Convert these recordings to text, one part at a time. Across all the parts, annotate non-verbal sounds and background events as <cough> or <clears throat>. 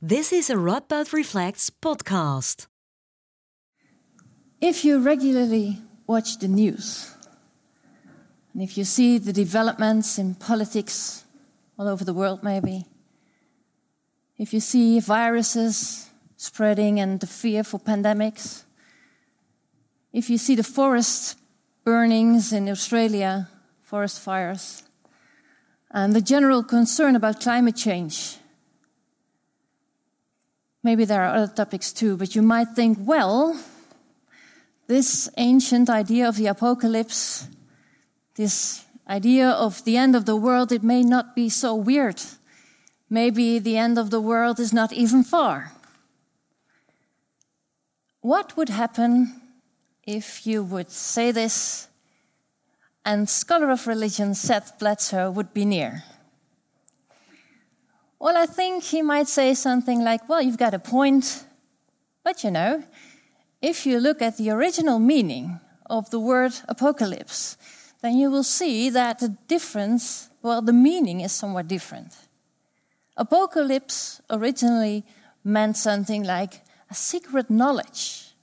This is a Radboud Reflects podcast. If you regularly watch the news, and if you see the developments in politics all over the world, maybe, if you see viruses spreading and the fear for pandemics, if you see the forest burnings in Australia, forest fires, and the general concern about climate change, maybe there are other topics too, but you might think, well, this ancient idea of the apocalypse, this idea of the end of the world, it may not be so weird. Maybe the end of the world is not even far. What would happen if you would say this and scholar of religion Seth Bledsoe would be near? Well, I think he might say something like, Well, you've got a point, but you know, if you look at the original meaning of the word apocalypse, then you will see that the difference, well, the meaning is somewhat different. Apocalypse originally meant something like a secret knowledge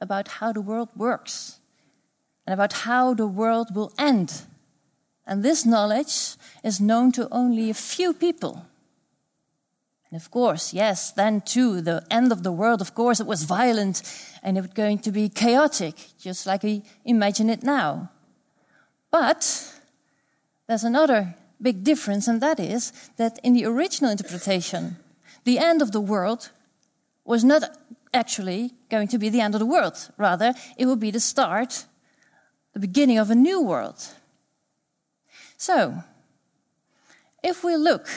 about how the world works and about how the world will end. And this knowledge is known to only a few people. And of course, yes, then too, the end of the world, of course, it was violent and it was going to be chaotic, just like we imagine it now. But there's another big difference, and that is that in the original interpretation, the end of the world was not actually going to be the end of the world. Rather, it would be the start, the beginning of a new world. So, if we look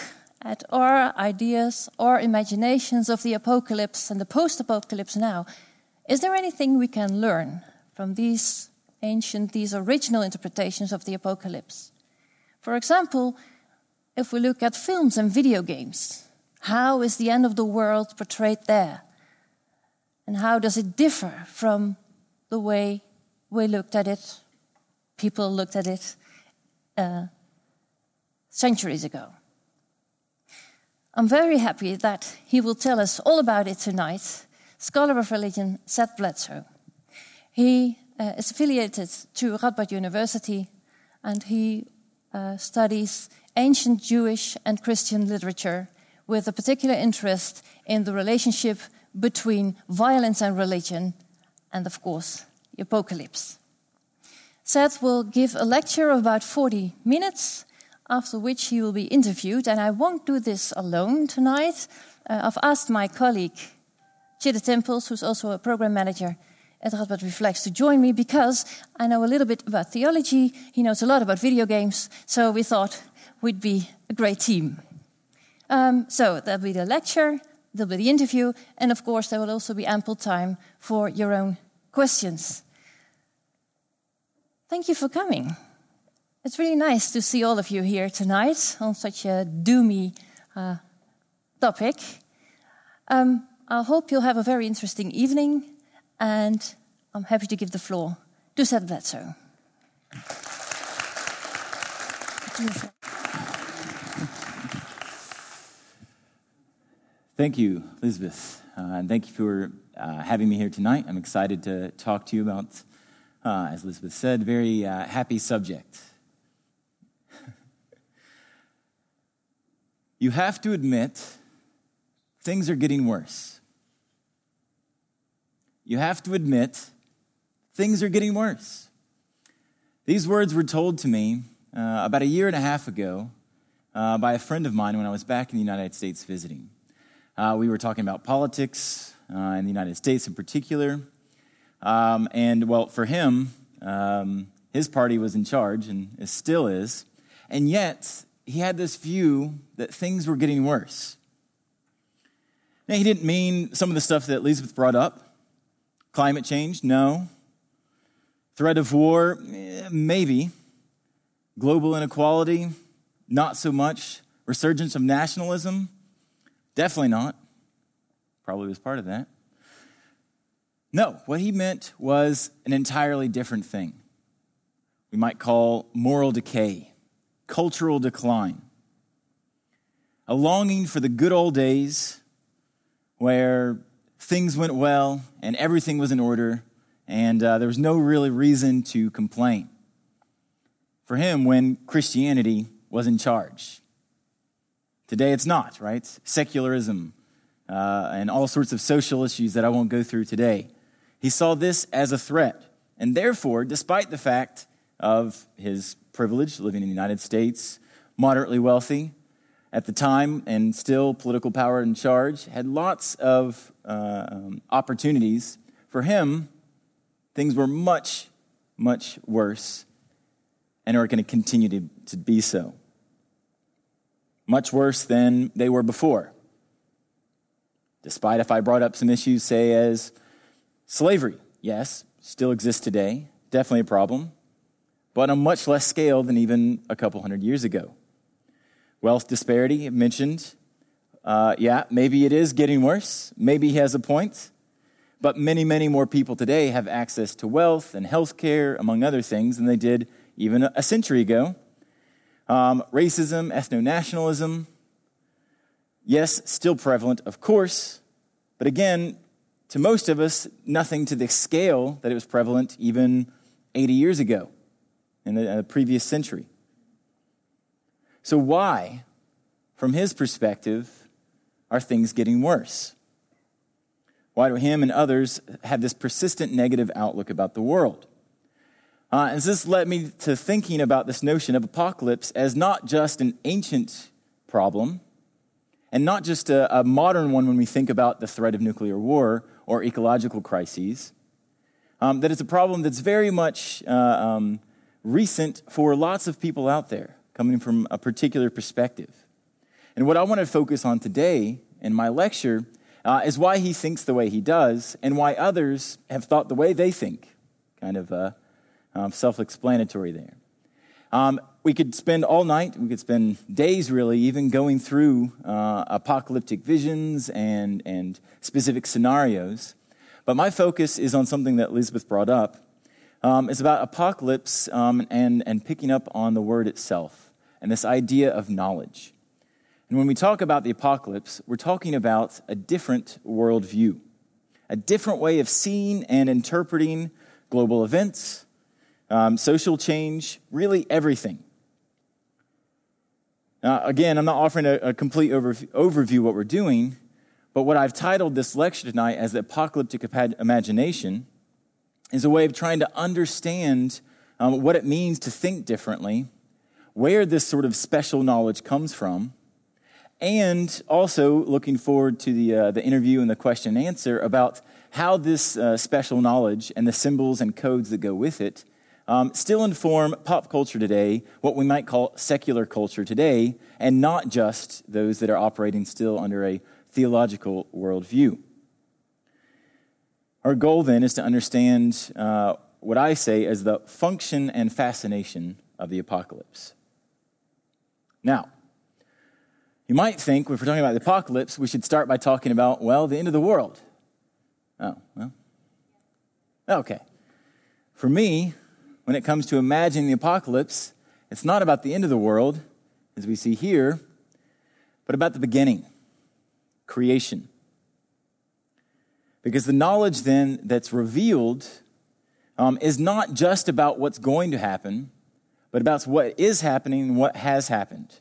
at our ideas or imaginations of the apocalypse and the post apocalypse now, is there anything we can learn from these ancient, these original interpretations of the apocalypse? For example, if we look at films and video games, how is the end of the world portrayed there? And how does it differ from the way we looked at it, people looked at it uh, centuries ago? I'm very happy that he will tell us all about it tonight. Scholar of religion, Seth Bledsoe. He uh, is affiliated to Radboud University and he uh, studies ancient Jewish and Christian literature with a particular interest in the relationship between violence and religion, and of course, the apocalypse. Seth will give a lecture of about 40 minutes after which he will be interviewed. And I won't do this alone tonight. Uh, I've asked my colleague, Chida Temples, who's also a program manager at Radboud Reflects, to join me because I know a little bit about theology. He knows a lot about video games. So we thought we'd be a great team. Um, so there'll be the lecture, there'll be the interview, and of course, there will also be ample time for your own questions. Thank you for coming. It's really nice to see all of you here tonight on such a doomy uh, topic. Um, I hope you'll have a very interesting evening, and I'm happy to give the floor to Seth Bledsoe. Thank you, Elizabeth, uh, and thank you for uh, having me here tonight. I'm excited to talk to you about, uh, as Elizabeth said, very uh, happy subject you have to admit things are getting worse. You have to admit things are getting worse. These words were told to me uh, about a year and a half ago uh, by a friend of mine when I was back in the United States visiting. Uh, we were talking about politics uh, in the United States in particular. Um, and, well, for him, um, his party was in charge and still is. And yet, he had this view that things were getting worse. Now, he didn't mean some of the stuff that Elizabeth brought up. Climate change, no. Threat of war, eh, maybe. Global inequality, not so much. Resurgence of nationalism, definitely not. Probably was part of that. No, what he meant was an entirely different thing. We might call moral decay cultural decline, a longing for the good old days where things went well and everything was in order and uh, there was no really reason to complain. For him, when Christianity was in charge. Today it's not, right? Secularism uh, and all sorts of social issues that I won't go through today. He saw this as a threat. And therefore, despite the fact of his privilege, living in the United States, moderately wealthy at the time, and still political power in charge, had lots of uh, um, opportunities. For him, things were much, much worse and are going to continue to, to be so. Much worse than they were before. Despite if I brought up some issues, say, as slavery, yes, still exists today, definitely a problem, but on a much less scale than even a couple hundred years ago. Wealth disparity, mentioned. Uh, yeah, maybe it is getting worse. Maybe he has a point. But many, many more people today have access to wealth and health care, among other things, than they did even a century ago. Um, racism, ethno nationalism, yes, still prevalent, of course, but again, to most of us, nothing to the scale that it was prevalent even 80 years ago in the uh, previous century. So, why, from his perspective, are things getting worse? Why do him and others have this persistent negative outlook about the world? Uh, and this led me to thinking about this notion of apocalypse as not just an ancient problem, and not just a, a, modern one when we think about the threat of nuclear war or ecological crises, um, that it's a problem that's very much uh, um, recent for lots of people out there, coming from a particular perspective. And what I want to focus on today in my lecture uh, is why he thinks the way he does and why others have thought the way they think. Kind of uh, um, self explanatory there. Um, we could spend all night, we could spend days really, even going through uh, apocalyptic visions and, and specific scenarios. But my focus is on something that Elizabeth brought up. Um, it's about apocalypse um, and, and picking up on the word itself and this idea of knowledge. And when we talk about the apocalypse, we're talking about a different worldview, a different way of seeing and interpreting global events, um, social change, really everything. Now, again, I'm not offering a, a complete overview, overview what we're doing, but what I've titled this lecture tonight as the apocalyptic imagination is a way of trying to understand um, what it means to think differently, where this sort of special knowledge comes from, and also looking forward to the, uh, the interview and the question and answer about how this uh, special knowledge and the symbols and codes that go with it um, still inform pop culture today, what we might call secular culture today, and not just those that are operating still under a theological worldview. Our goal then is to understand uh, what I say as the function and fascination of the apocalypse. Now, you might think, if we're talking about the apocalypse, we should start by talking about, well, the end of the world. Oh, well. Okay. For me, when it comes to imagining the apocalypse, it's not about the end of the world, as we see here, but about the beginning, creation. Because the knowledge then that's revealed um, is not just about what's going to happen, but about what is happening and what has happened.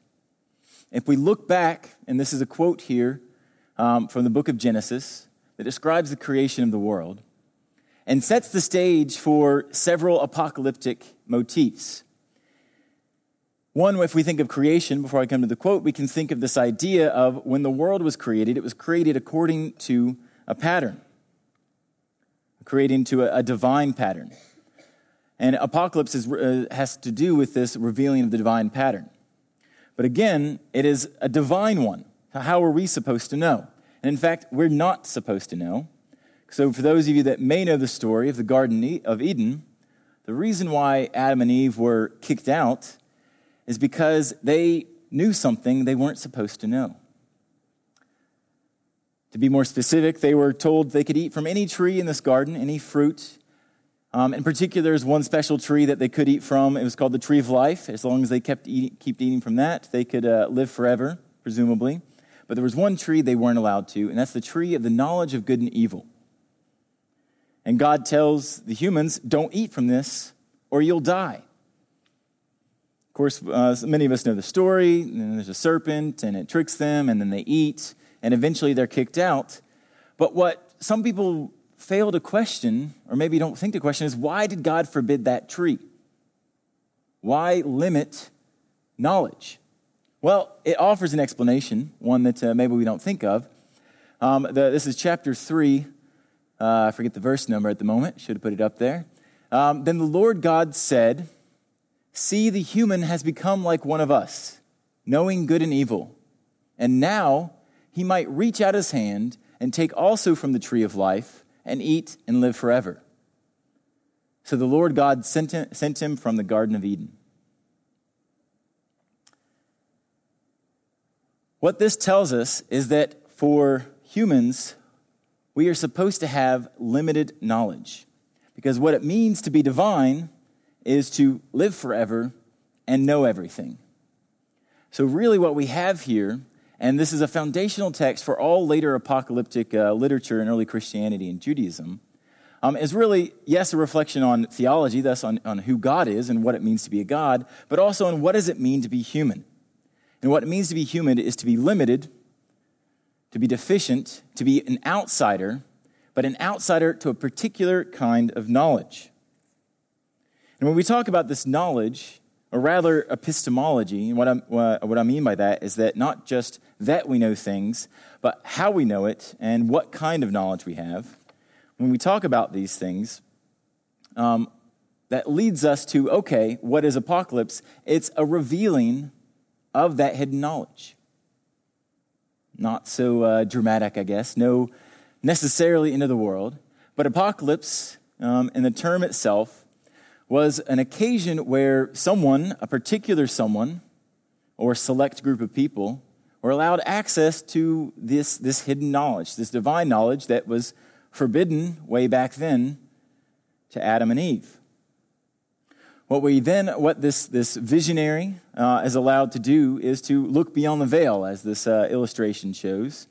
If we look back, and this is a quote here um, from the book of Genesis that describes the creation of the world and sets the stage for several apocalyptic motifs. One, if we think of creation, before I come to the quote, we can think of this idea of when the world was created, it was created according to a pattern, creating to a, a divine pattern. And apocalypse is, uh, has to do with this revealing of the divine pattern. But again, it is a divine one. How are we supposed to know? And in fact, we're not supposed to know. So, for those of you that may know the story of the Garden of Eden, the reason why Adam and Eve were kicked out is because they knew something they weren't supposed to know. To be more specific, they were told they could eat from any tree in this garden, any fruit. Um, in particular, there's one special tree that they could eat from. It was called the tree of life. As long as they kept eating, keep eating from that, they could uh, live forever, presumably. but there was one tree they weren't allowed to, and that's the tree of the knowledge of good and evil. And God tells the humans, don't eat from this or you'll die. Of course, uh, many of us know the story. There's a serpent, and it tricks them, and then they eat, and eventually they're kicked out. But what some people fail to question, or maybe don't think to question, is why did God forbid that tree? Why limit knowledge? Well, it offers an explanation, one that uh, maybe we don't think of. Um, the, this is chapter 3. Uh, I forget the verse number at the moment. Should have put it up there. Um, then the Lord God said, See, the human has become like one of us, knowing good and evil. And now he might reach out his hand and take also from the tree of life and eat and live forever. So the Lord God sent him, sent him from the Garden of Eden. What this tells us is that for humans, we are supposed to have limited knowledge. Because what it means to be divine is to live forever and know everything. So, really, what we have here, and this is a foundational text for all later apocalyptic uh, literature in early Christianity and Judaism, um, is really, yes, a reflection on theology, thus on, on who God is and what it means to be a God, but also on what does it mean to be human. And what it means to be human is to be limited, to be deficient, to be an outsider, but an outsider to a particular kind of knowledge. And when we talk about this knowledge, or rather epistemology, And what, i what I mean by that is that not just that we know things, but how we know it and what kind of knowledge we have. When we talk about these things, um, that leads us to okay, what is apocalypse? It's a revealing of that hidden knowledge. Not so uh, dramatic, I guess. No, necessarily into the world. But apocalypse, um, in the term itself, was an occasion where someone, a particular someone, or select group of people, were allowed access to this, this hidden knowledge, this divine knowledge that was forbidden way back then to Adam and Eve. What we then, what this, this visionary uh, is allowed to do is to look beyond the veil, as this uh, illustration shows.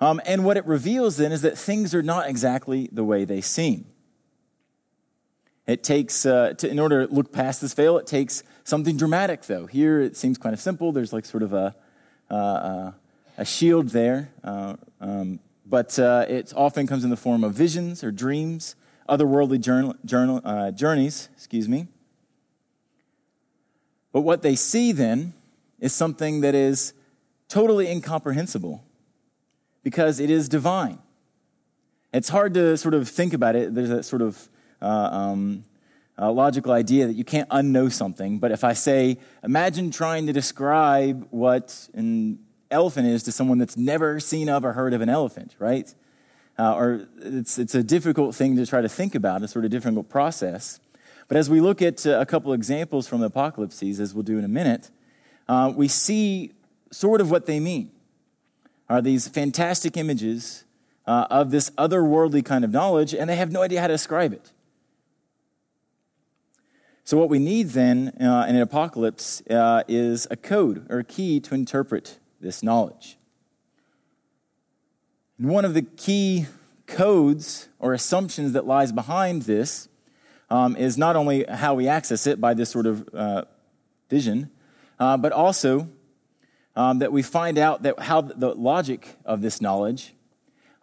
Um, and what it reveals then is that things are not exactly the way they seem. It takes, uh, to, in order to look past this veil, it takes something dramatic, though. Here it seems kind of simple. There's like sort of a, uh, uh a shield there. Uh, um, but uh, it often comes in the form of visions or dreams, otherworldly journal, journal, uh, journeys, excuse me. But what they see then is something that is totally incomprehensible because it is divine. It's hard to sort of think about it. There's a sort of uh, um, a logical idea that you can't unknow something. But if I say, imagine trying to describe what an elephant is to someone that's never seen of or heard of an elephant, right? Uh, or it's, it's a difficult thing to try to think about, a sort of difficult process. But as we look at uh, a couple examples from the apocalypses, as we'll do in a minute, uh, we see sort of what they mean. Are these fantastic images uh, of this otherworldly kind of knowledge, and they have no idea how to describe it. So, what we need then uh, in an apocalypse uh, is a code or a key to interpret this knowledge. And one of the key codes or assumptions that lies behind this um, is not only how we access it by this sort of uh, vision, uh, but also um, that we find out that how the logic of this knowledge,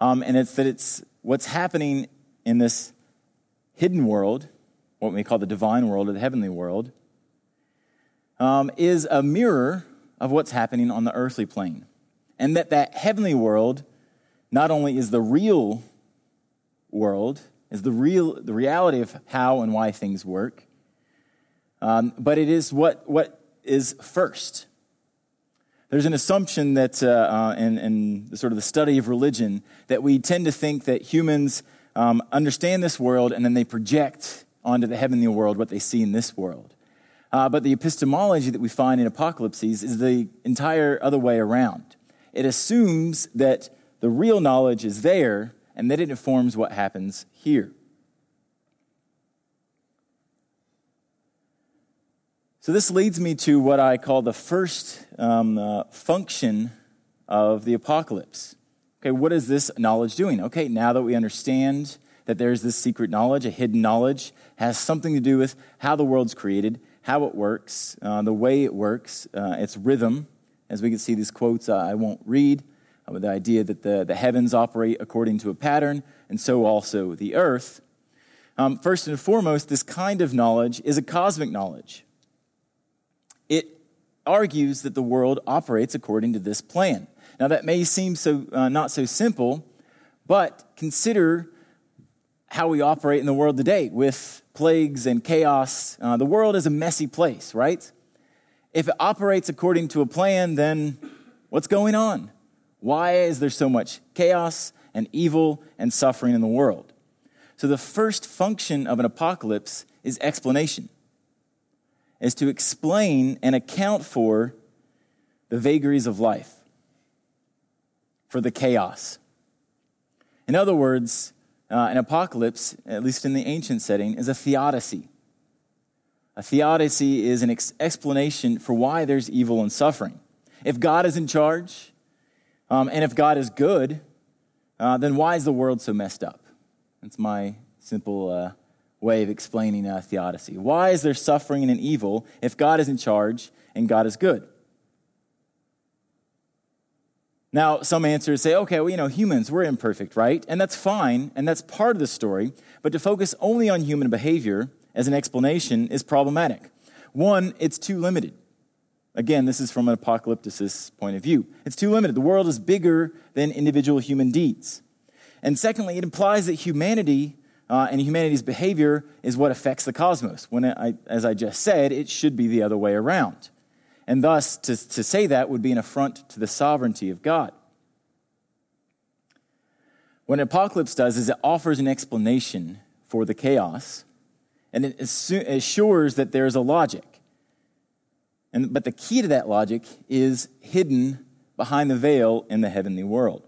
um, and it's that it's what's happening in this hidden world what we call the divine world or the heavenly world, um, is a mirror of what's happening on the earthly plane. And that that heavenly world not only is the real world, is the real the reality of how and why things work, um, but it is what what is first. There's an assumption that uh, uh, in, in the sort of the study of religion that we tend to think that humans um, understand this world and then they project onto the heavenly world what they see in this world. Uh, but the epistemology that we find in apocalypses is the entire other way around. It assumes that the real knowledge is there and that it informs what happens here. So, this leads me to what I call the first um, uh, function of the apocalypse. Okay, what is this knowledge doing? Okay, now that we understand that there's this secret knowledge, a hidden knowledge, has something to do with how the world's created, how it works, uh, the way it works, uh, its rhythm. As we can see these quotes, uh, I won't read, uh, with the idea that the, the heavens operate according to a pattern, and so also the earth. Um, first and foremost, this kind of knowledge is a cosmic knowledge. It argues that the world operates according to this plan. Now, that may seem so uh, not so simple, but consider how we operate in the world today with plagues and chaos. Uh, the world is a messy place, right? If it operates according to a plan, then what's going on? Why is there so much chaos and evil and suffering in the world? So, the first function of an apocalypse is explanation, is to explain and account for the vagaries of life for the chaos. In other words, uh, an apocalypse, at least in the ancient setting, is a theodicy. A theodicy is an ex- explanation for why there's evil and suffering. If God is in charge, um, and if God is good, uh, then why is the world so messed up? That's my simple uh, way of explaining uh, theodicy. Why is there suffering and evil if God is in charge and God is good? Now, some answers say, okay, well, you know, humans, we're imperfect, right? And that's fine, and that's part of the story, but to focus only on human behavior as an explanation is problematic. One, it's too limited. Again, this is from an apocalypticist point of view. It's too limited. The world is bigger than individual human deeds. And secondly, it implies that humanity uh, and humanity's behavior is what affects the cosmos, when, I, as I just said, it should be the other way around. And thus, to, to say that would be an affront to the sovereignty of God. What an apocalypse does is it offers an explanation for the chaos, and it assures that there's a logic. And, but the key to that logic is hidden behind the veil in the heavenly world.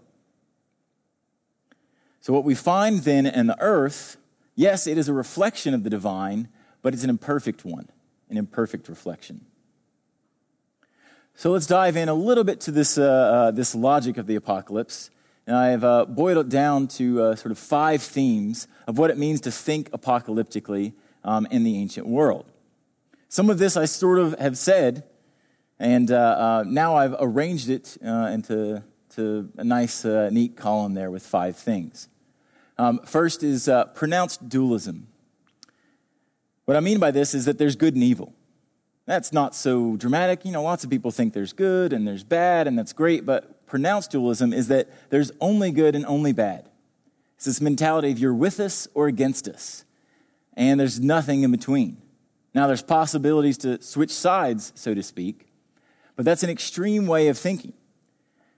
So, what we find then in the earth, yes, it is a reflection of the divine, but it's an imperfect one, an imperfect reflection. So let's dive in a little bit to this, uh, uh, this logic of the apocalypse. And I've uh, boiled it down to uh, sort of five themes of what it means to think apocalyptically um, in the ancient world. Some of this I sort of have said, and uh, uh, now I've arranged it into to a nice, neat column there with five things. Um, first is pronounced dualism. What I mean by this is that there's good and evil. That's not so dramatic. You know, lots of people think there's good and there's bad, and that's great, but pronounced dualism is that there's only good and only bad. It's this mentality of you're with us or against us, and there's nothing in between. Now, there's possibilities to switch sides, so to speak, but that's an extreme way of thinking.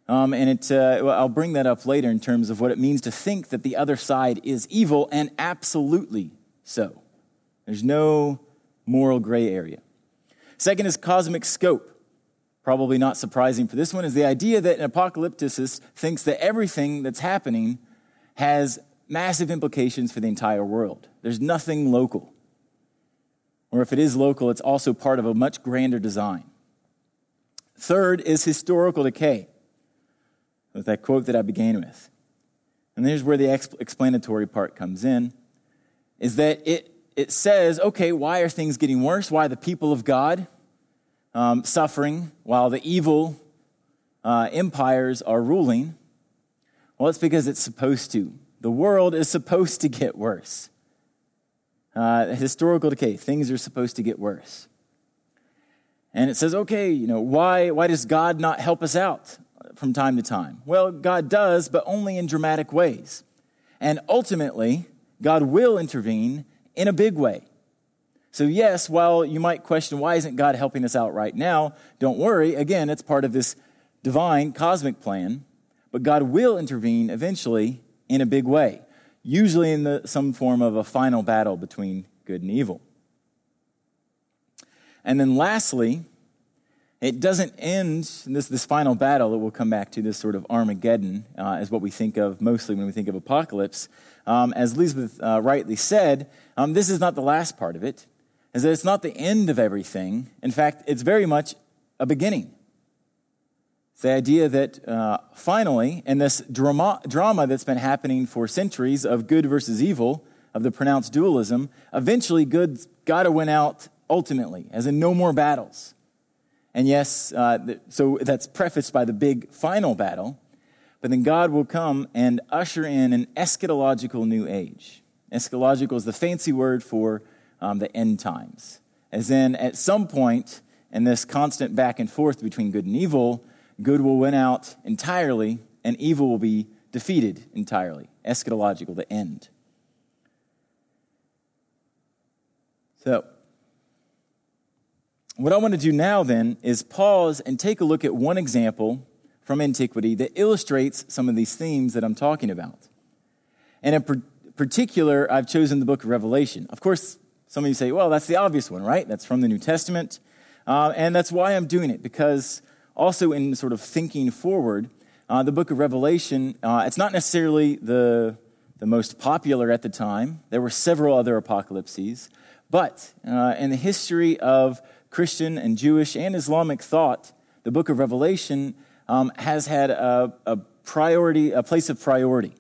Um, and it, uh, I'll bring that up later in terms of what it means to think that the other side is evil, and absolutely so. There's no moral gray area. Second is cosmic scope. Probably not surprising for this one, is the idea that an apocalypticist thinks that everything that's happening has massive implications for the entire world. There's nothing local. Or if it is local, it's also part of a much grander design. Third is historical decay, with that quote that I began with. And here's where the explanatory part comes in, is that it it says, okay, why are things getting worse? Why are the people of God um, suffering while the evil uh, empires are ruling? Well, it's because it's supposed to. The world is supposed to get worse. Uh, historical decay, things are supposed to get worse. And it says, okay, you know, why, why does God not help us out from time to time? Well, God does, but only in dramatic ways. And ultimately, God will intervene in a big way. So, yes, while you might question why isn't God helping us out right now, don't worry. Again, it's part of this divine cosmic plan, but God will intervene eventually in a big way, usually in the, some form of a final battle between good and evil. And then lastly, it doesn't end this, this final battle that we'll come back to, this sort of Armageddon, uh, is what we think of mostly when we think of apocalypse. Um, as Elizabeth uh, rightly said, um, this is not the last part of it, is that it's not the end of everything. In fact, it's very much a beginning. The idea that uh, finally, in this drama, drama that's been happening for centuries of good versus evil, of the pronounced dualism, eventually good's got to win out ultimately, as in no more battles. And yes, uh, so that's prefaced by the big final battle. But then God will come and usher in an eschatological new age. Eschatological is the fancy word for um, the end times. As in, at some point in this constant back and forth between good and evil, good will win out entirely and evil will be defeated entirely. Eschatological, the end. So, what I want to do now then is pause and take a look at one example from antiquity that illustrates some of these themes that I'm talking about. And in particular, I've chosen the book of Revelation. Of course, some of you say, well, that's the obvious one, right? That's from the New Testament. Uh, and that's why I'm doing it, because also in sort of thinking forward, uh, the book of Revelation, uh, it's not necessarily the, the most popular at the time. There were several other apocalypses. But uh, in the history of Christian and Jewish and Islamic thought, the book of Revelation um, has had a, a, priority, a place of priority.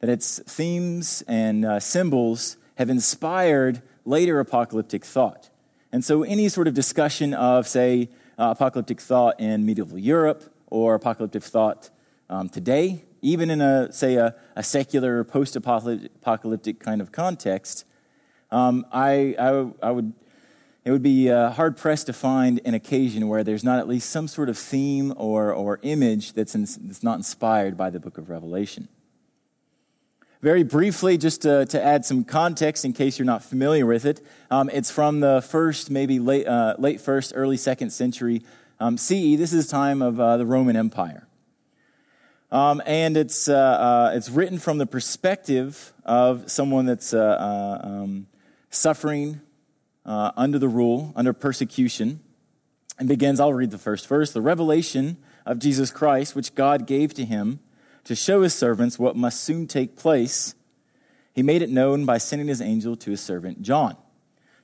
That its themes and uh, symbols have inspired later apocalyptic thought. And so, any sort of discussion of, say, uh, apocalyptic thought in medieval Europe or apocalyptic thought um, today, even in a, say, a, a secular post apocalyptic kind of context, um, I, I, I, would, it would be uh, hard pressed to find an occasion where there's not at least some sort of theme or, or image that's, in, that's not inspired by the book of Revelation. Very briefly, just to, to add some context in case you're not familiar with it, um, it's from the first, maybe late, uh, late first, early second century um, CE. This is time of uh, the Roman Empire. Um, and it's, uh, uh, it's written from the perspective of someone that's uh, um, suffering uh, under the rule, under persecution, and begins, I'll read the first verse, the revelation of Jesus Christ, which God gave to him to show his servants what must soon take place. He made it known by sending his angel to his servant John.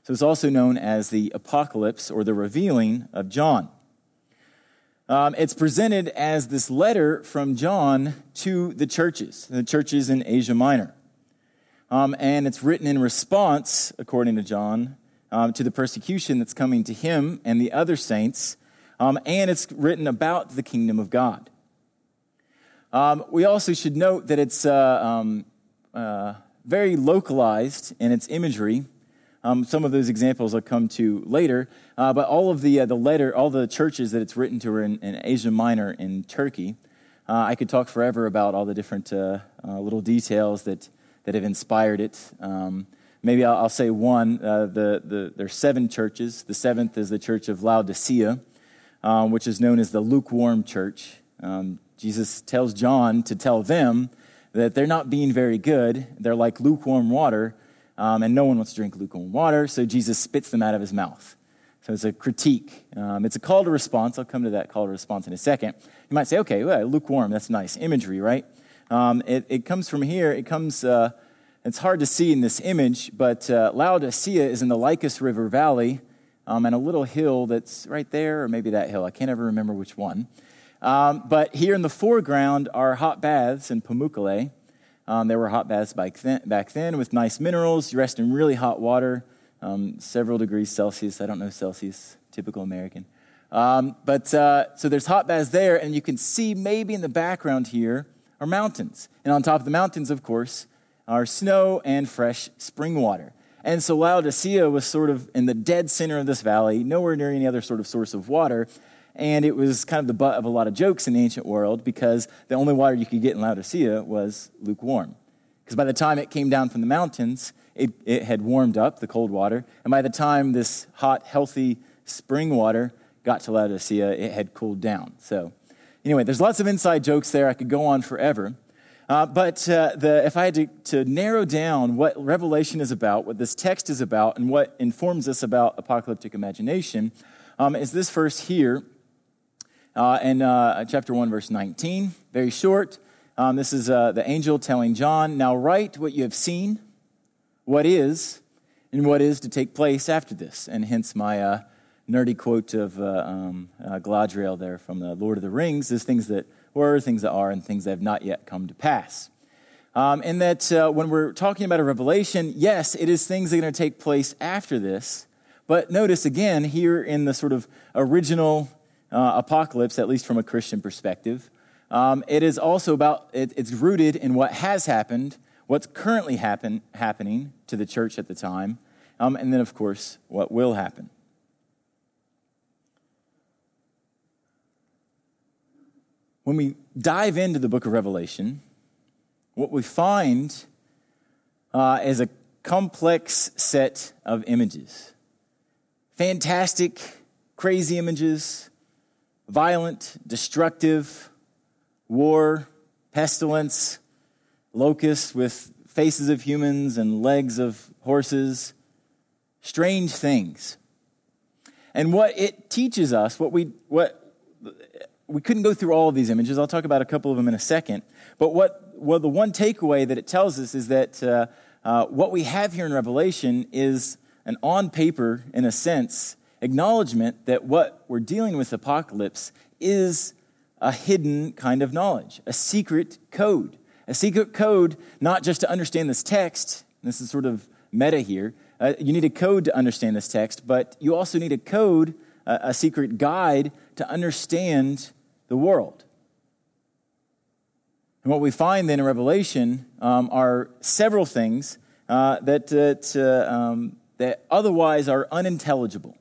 So it's also known as the apocalypse or the revealing of John. Um, it's presented as this letter from John to the churches, the churches in Asia Minor. Um, and it's written in response, according to John, um, to the persecution that's coming to him and the other saints. Um, and it's written about the kingdom of God. Um, we also should note that it's uh, um, uh, very localized in its imagery. Um, some of those examples I'll come to later. Uh, but all of the, uh, the letter, all the churches that it's written to are in, in Asia Minor in Turkey. Uh, I could talk forever about all the different uh, little details that that have inspired it. Um, maybe I'll, I'll, say one. Uh, the, the, there are seven churches. The seventh is the church of Laodicea, um, which is known as the lukewarm church. Um, Jesus tells John to tell them that they're not being very good. They're like lukewarm water, um, and no one wants to drink lukewarm water, so Jesus spits them out of his mouth. So it's a critique. Um, it's a call to response. I'll come to that call to response in a second. You might say, okay, well, lukewarm, that's nice imagery, right? Um, it, it, comes from here. It comes, uh, it's hard to see in this image, but uh, Laodicea is in the Lycus River Valley um, and a little hill that's right there, or maybe that hill. I can't ever remember which one. Um, but here in the foreground are hot baths in Pamukkale. Um, there were hot baths back then, back then with nice minerals. You rest in really hot water, um, several degrees Celsius. I don't know Celsius, typical American. Um, but uh, so there's hot baths there, and you can see maybe in the background here are mountains. And on top of the mountains, of course, are snow and fresh spring water. And so Laodicea was sort of in the dead center of this valley, nowhere near any other sort of source of water. And it was kind of the butt of a lot of jokes in the ancient world because the only water you could get in Laodicea was lukewarm. Because by the time it came down from the mountains, it, it had warmed up, the cold water. And by the time this hot, healthy spring water got to Laodicea, it had cooled down. So Anyway, there's lots of inside jokes there. I could go on forever. Uh, but uh, the, if I had to, to, narrow down what Revelation is about, what this text is about, and what informs us about apocalyptic imagination, um, is this verse here uh, in uh, chapter 1, verse 19. Very short. Um, this is uh, the angel telling John, Now write what you have seen, what is, and what is to take place after this. And hence my, uh, nerdy quote of uh, um, uh, Galadriel there from the Lord of the Rings is things that were, things that are, and things that have not yet come to pass. Um, and that uh, when we're talking about a revelation, yes, it is things that are going to take place after this. But notice again, here in the sort of original uh, apocalypse, at least from a Christian perspective, um, it is also about, it, it's rooted in what has happened, what's currently happen, happening to the church at the time, um, and then, of course, what will happen. When we dive into the book of Revelation, what we find uh, is a complex set of images. Fantastic, crazy images, violent, destructive, war, pestilence, locusts with faces of humans and legs of horses, strange things. And what it teaches us, what we, what, we couldn't go through all of these images. I'll talk about a couple of them in a second. But what, well, the one takeaway that it tells us is that uh, uh, what we have here in Revelation is an on paper, in a sense, acknowledgement that what we're dealing with apocalypse is a hidden kind of knowledge, a secret code. A secret code, not just to understand this text, this is sort of meta here. Uh, you need a code to understand this text, but you also need a code, a secret guide to understand the world. And what we find then in Revelation um, are several things uh, that, that, uh, um, that otherwise are unintelligible.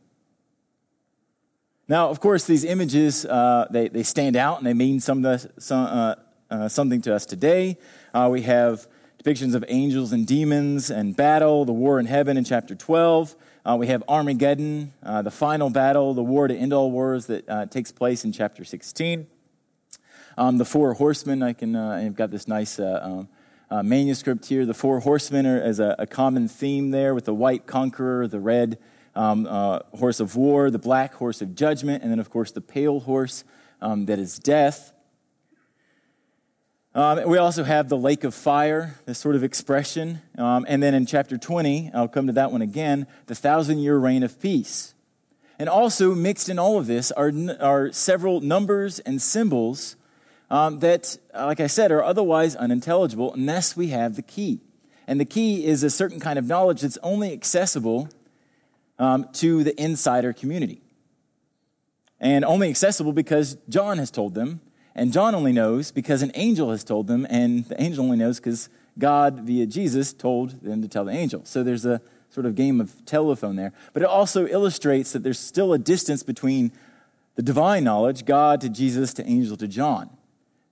Now, of course, these images, uh, they, they stand out and they mean some, some, uh, uh, something to us today. Uh, we have depictions of angels and demons and battle, the war in heaven in chapter 12. we have Armageddon, the final battle, the war to end all wars that takes place in chapter 16. Um, the four horsemen, I can, uh, I've got this nice uh, um, uh, manuscript here. The four horsemen are as a, a, common theme there with the white conqueror, the red um, uh, horse of war, the black horse of judgment, and then, of course, the pale horse um, that is death. Um, we also have the lake of fire, this sort of expression. Um, and then in chapter 20, I'll come to that one again, the thousand year reign of peace. And also mixed in all of this are, are several numbers and symbols um, that, uh, like I said, are otherwise unintelligible unless we have the key. And the key is a certain kind of knowledge that's only accessible um, to the insider community. And only accessible because John has told them, and John only knows because an angel has told them, and the angel only knows because God, via Jesus, told them to tell the angel. So there's a sort of game of telephone there. But it also illustrates that there's still a distance between the divine knowledge, God to Jesus to angel to John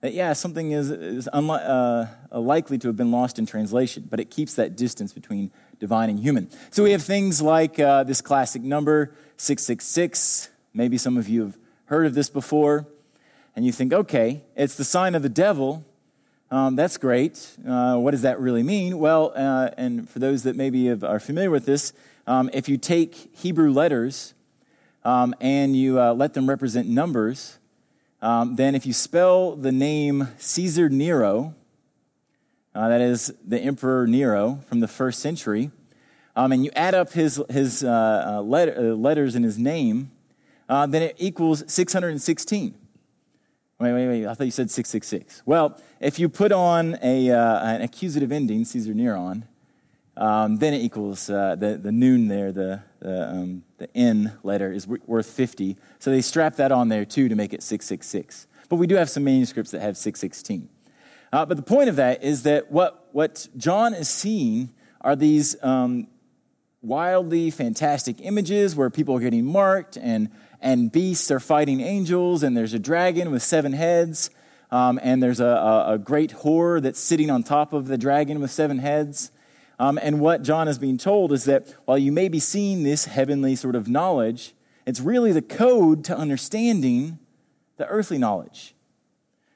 that, yeah, something is, is unli- uh, likely to have been lost in translation, but it keeps that distance between divine and human. So we have things like uh, this classic number, 666. Maybe some of you have heard of this before, and you think, okay, it's the sign of the devil. Um, that's great. Uh, what does that really mean? Well, uh, and for those that maybe have, are familiar with this, um, if you take Hebrew letters um, and you uh, let them represent numbers, um, then if you spell the name Caesar Nero, uh, that is the Emperor Nero from the first century, um, and you add up his, his uh, uh, uh, letters in his name, then it equals 616. Wait, wait, wait. I thought you said 666. Well, if you put on a, uh, an accusative ending, Caesar Neron, um, then it equals uh, the, the noon there, the, the, um, the N letter is worth 50. So they strap that on there too to make it 666. But we do have some manuscripts that have 616. Uh, but the point of that is that what, what John is seeing are these um, wildly fantastic images where people are getting marked and, and beasts are fighting angels, and there's a dragon with seven heads, um, and there's a, a, a great whore that's sitting on top of the dragon with seven heads. Um, and what John is being told is that while you may be seeing this heavenly sort of knowledge, it's really the code to understanding the earthly knowledge.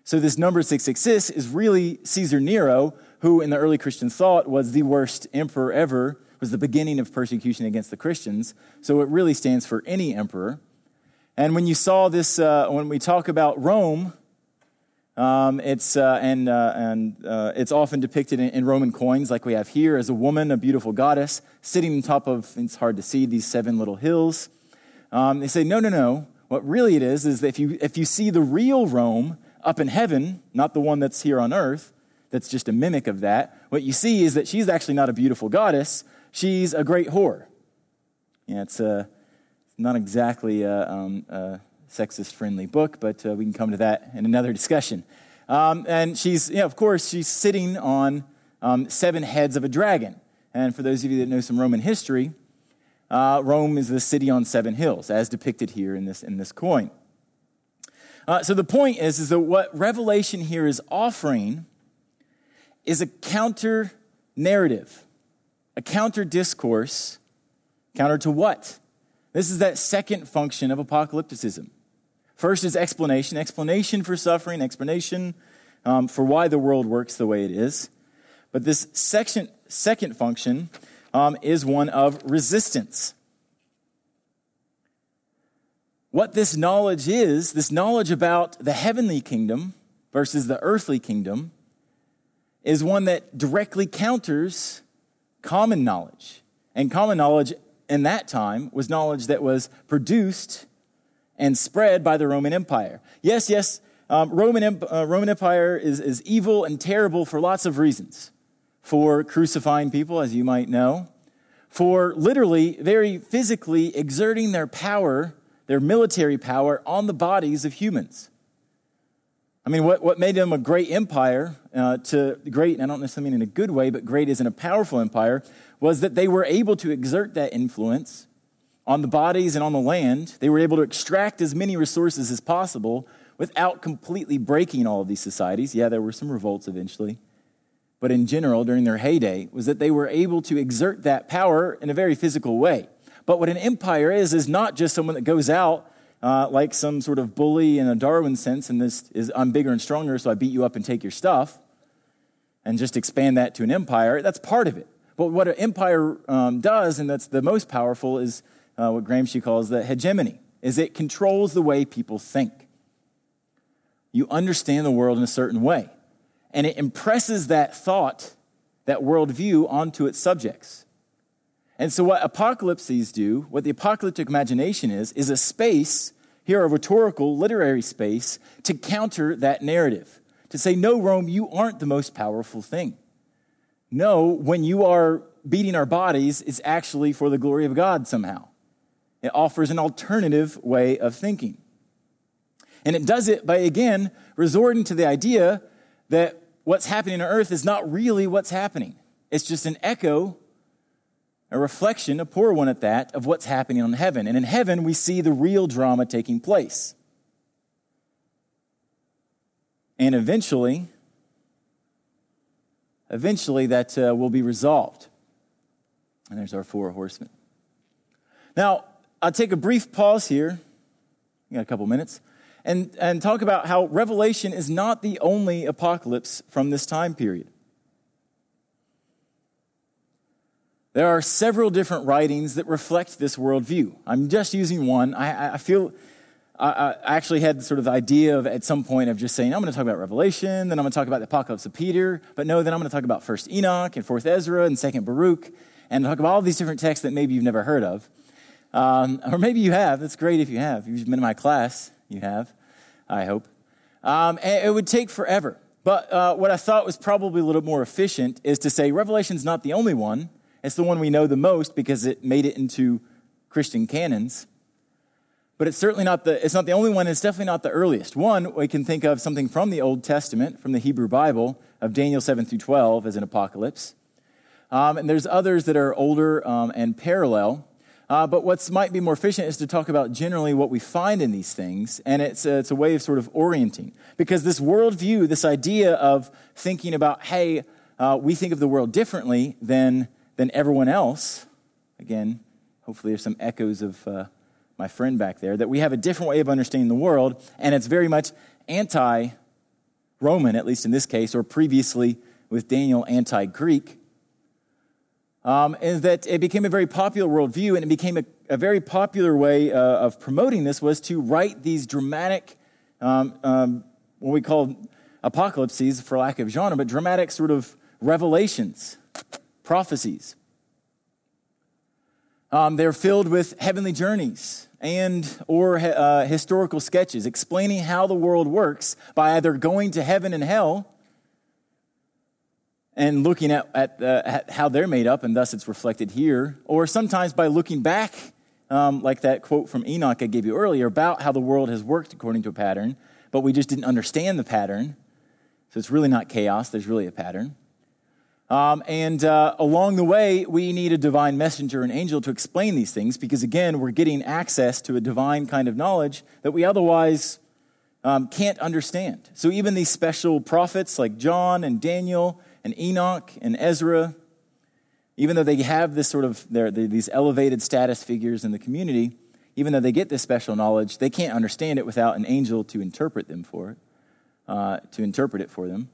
So, this number 666 is really Caesar Nero, who in the early Christian thought was the worst emperor ever, was the beginning of persecution against the Christians. So, it really stands for any emperor. And when you saw this, uh, when we talk about Rome, um, it's, uh, and uh, and uh, it's often depicted in, in, Roman coins, like we have here, as a woman, a beautiful goddess, sitting on top of, it's hard to see, these seven little hills. Um, they say, no, no, no. What really it is is that if you, if you see the real Rome up in heaven, not the one that's here on earth, that's just a mimic of that, what you see is that she's actually not a beautiful goddess, she's a great whore. Yeah, it's uh, not exactly a, um, a sexist friendly book, but uh, we can come to that in another discussion. Um, and she's, yeah, of course, she's sitting on um, seven heads of a dragon. And for those of you that know some Roman history, uh, Rome is the city on seven hills, as depicted here in this, in this coin. Uh, so the point is, is that what Revelation here is offering is a counter narrative, a counter discourse. Counter to what? This is that second function of apocalypticism. First is explanation, explanation for suffering, explanation um, for why the world works the way it is. But this section, second function um, is one of resistance. What this knowledge is, this knowledge about the heavenly kingdom versus the earthly kingdom, is one that directly counters common knowledge. And common knowledge in that time was knowledge that was produced and spread by the Roman Empire. Yes, yes, um, Roman, uh, Roman Empire is, is evil and terrible for lots of reasons. For crucifying people, as you might know, for literally, very physically exerting their power, their military power, on the bodies of humans. I mean, what, what made them a great empire, uh, to great, and I don't necessarily mean in a good way, but great as in a powerful empire, was that they were able to exert that influence on the bodies and on the land. They were able to extract as many resources as possible without completely breaking all of these societies. Yeah, there were some revolts eventually. But in general, during their heyday, was that they were able to exert that power in a very physical way. But what an empire is, is not just someone that goes out uh, like some sort of bully in a Darwin sense, and this is I'm bigger and stronger, so I beat you up and take your stuff, and just expand that to an empire. That's part of it. But what an empire um, does, and that's the most powerful, is uh, what Gramsci calls the hegemony, is it controls the way people think. You understand the world in a certain way, and it impresses that thought, that worldview onto its subjects. And so, what apocalypses do, what the apocalyptic imagination is, is a space, here a rhetorical, literary space, to counter that narrative. To say, no, Rome, you aren't the most powerful thing. No, when you are beating our bodies, it's actually for the glory of God somehow. It offers an alternative way of thinking. And it does it by, again, resorting to the idea that what's happening on earth is not really what's happening. It's just an echo, a reflection, a poor one at that, of what's happening on heaven. And in heaven, we see the real drama taking place. And eventually, eventually that uh, will be resolved. And there's our four horsemen. Now, I'll take a brief pause here. We got a couple minutes. And, and talk about how Revelation is not the only apocalypse from this time period. There are several different writings that reflect this worldview. I'm just using one. I, I feel I, actually had sort of the idea of at some point of just saying, I'm going to talk about Revelation, then I'm going to talk about the apocalypse of Peter, but no, then I'm going to talk about First Enoch and Fourth Ezra and Second Baruch, and talk about all these different texts that maybe you've never heard of. Um, or maybe you have. That's great if you have. You've been in my class. You have, I hope. Um, it would take forever. But uh, what I thought was probably a little more efficient is to say Revelation's not the only one. It's the one we know the most because it made it into Christian canons. But it's certainly not the, it's not the only one. It's definitely not the earliest. One, we can think of something from the Old Testament, from the Hebrew Bible, of Daniel 7 through 12 as an apocalypse. Um, and there's others that are older um, and parallel. Uh, but what might be more efficient is to talk about generally what we find in these things, and it's a, it's a way of sort of orienting. Because this worldview, this idea of thinking about, hey, uh, we think of the world differently than, than everyone else, again, hopefully there's some echoes of uh, my friend back there, that we have a different way of understanding the world, and it's very much anti Roman, at least in this case, or previously with Daniel, anti Greek um, is that it became a very popular worldview and it became a, a very popular way uh, of promoting this was to write these dramatic, um, um, what we call apocalypses, for lack of genre, but dramatic sort of revelations, prophecies. Um, they're filled with heavenly journeys and or uh, historical sketches explaining how the world works by either going to heaven and hell and looking at, at, uh, at how they're made up, and thus it's reflected here, or sometimes by looking back, um, like that quote from Enoch I gave you earlier about how the world has worked according to a pattern, but we just didn't understand the pattern. So it's really not chaos, there's really a pattern. Um, and uh, along the way, we need a divine messenger, an angel, to explain these things because, again, we're getting access to a divine kind of knowledge that we otherwise um, can't understand. So, even these special prophets like John and Daniel and Enoch and Ezra, even though they have this sort of these elevated status figures in the community, even though they get this special knowledge, they can't understand it without an angel to interpret them for it, uh, to interpret it for them.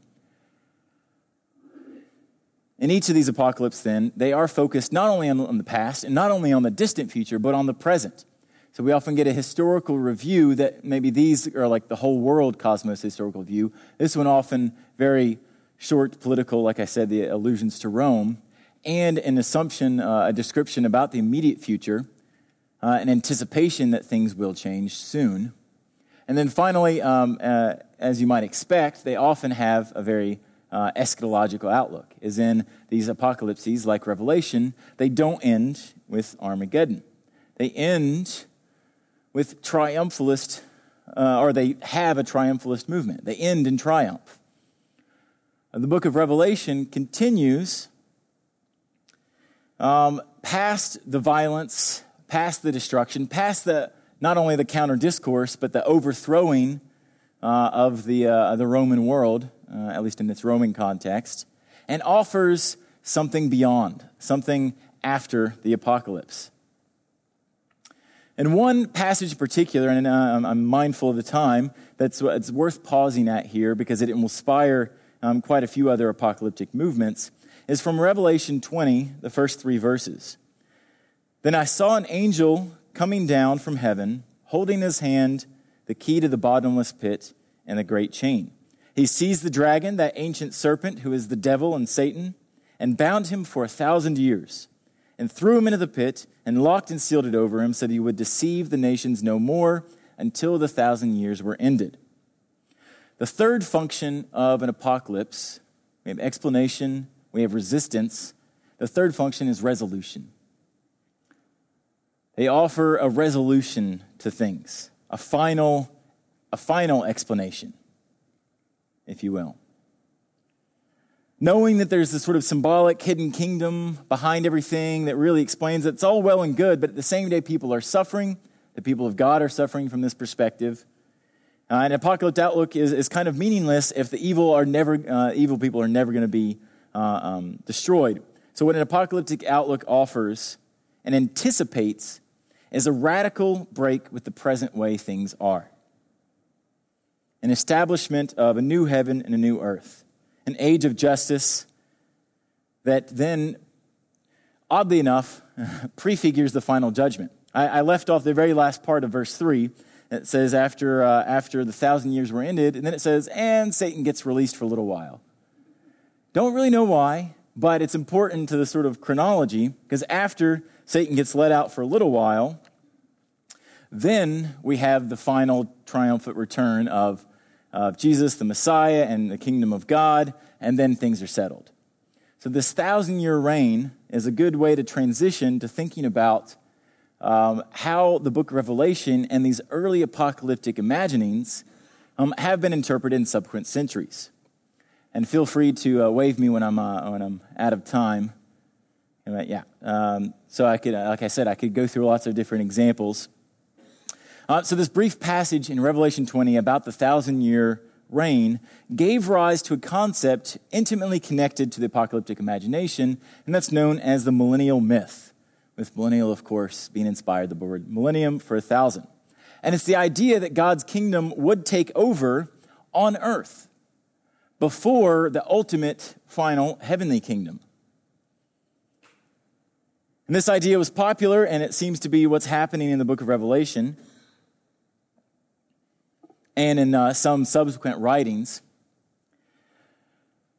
In each of these apocalypses, then, they are focused not only on, the past and not only on the distant future, but on the present. So we often get a historical review that maybe these are like the whole world cosmos historical view. This one often very short political, like I said, the allusions to Rome, and an assumption, uh, a description about the immediate future, uh, an anticipation that things will change soon. And then finally, um, uh, as you might expect, they often have a very uh, eschatological outlook, is in these apocalypses, like Revelation, they don't end with Armageddon. They end with triumphalist, uh, or they have a triumphalist movement. They end in triumph. The book of Revelation continues um, past the violence, past the destruction, past the not only the counter discourse, but the overthrowing uh, of the, uh, the Roman world uh, at least in its Roman context, and offers something beyond, something after the apocalypse. And one passage in particular, and uh, I'm mindful of the time, that's it's worth pausing at here because it will inspire um, quite a few other apocalyptic movements, is from Revelation 20, the first three verses. Then I saw an angel coming down from heaven, holding in his hand the key to the bottomless pit and the great chain. He seized the dragon, that ancient serpent who is the devil and Satan, and bound him for a thousand years, and threw him into the pit, and locked and sealed it over him, so that he would deceive the nations no more until the thousand years were ended. The third function of an apocalypse we have explanation, we have resistance. The third function is resolution. They offer a resolution to things, a final, a final explanation if you will. Knowing that there's this sort of symbolic hidden kingdom behind everything that really explains that it's all well and good, but at the same day, people are suffering. The people of God are suffering from this perspective. Uh, and apocalyptic outlook is, is kind of meaningless if the evil are never uh, evil people are never going to be uh, um, destroyed. So what an apocalyptic outlook offers and anticipates is a radical break with the present way things are an establishment of a new heaven and a new earth, an age of justice that then, oddly enough, <laughs> prefigures the final judgment. I, I, left off the very last part of verse 3. It says, after, uh, after the thousand years were ended, and then it says, and Satan gets released for a little while. Don't really know why, but it's important to the sort of chronology, because after Satan gets let out for a little while, then we have the final triumphant return of of Jesus, the Messiah, and the kingdom of God, and then things are settled. So, this thousand year reign is a good way to transition to thinking about um, how the book of Revelation and these early apocalyptic imaginings um, have been interpreted in subsequent centuries. And feel free to uh, wave me when I'm, uh, when I'm out of time. Yeah. Um, so I could, uh, like I said, I could go through lots of different examples. Uh, so, this brief passage in Revelation 20 about the thousand year reign gave rise to a concept intimately connected to the apocalyptic imagination, and that's known as the millennial myth, with millennial, of course, being inspired the word millennium for a thousand. And it's the idea that God's kingdom would take over on earth before the ultimate final heavenly kingdom. And this idea was popular, and it seems to be what's happening in the book of Revelation and in uh, some subsequent writings.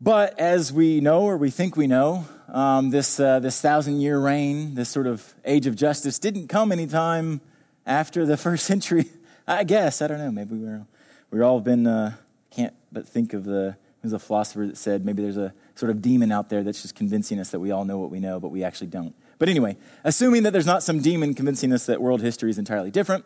But as we know, or we think we know, um, this, uh, this thousand year reign, this sort of age of justice, didn't come anytime after the <laughs> first century. I guess I don't know. Maybe we're we're all been uh, can't but think of the there's a philosopher that said maybe there's a sort of demon out there that's just convincing us that we all know what we know, but we actually don't. But anyway, assuming that there's not some demon convincing us that world history is entirely different,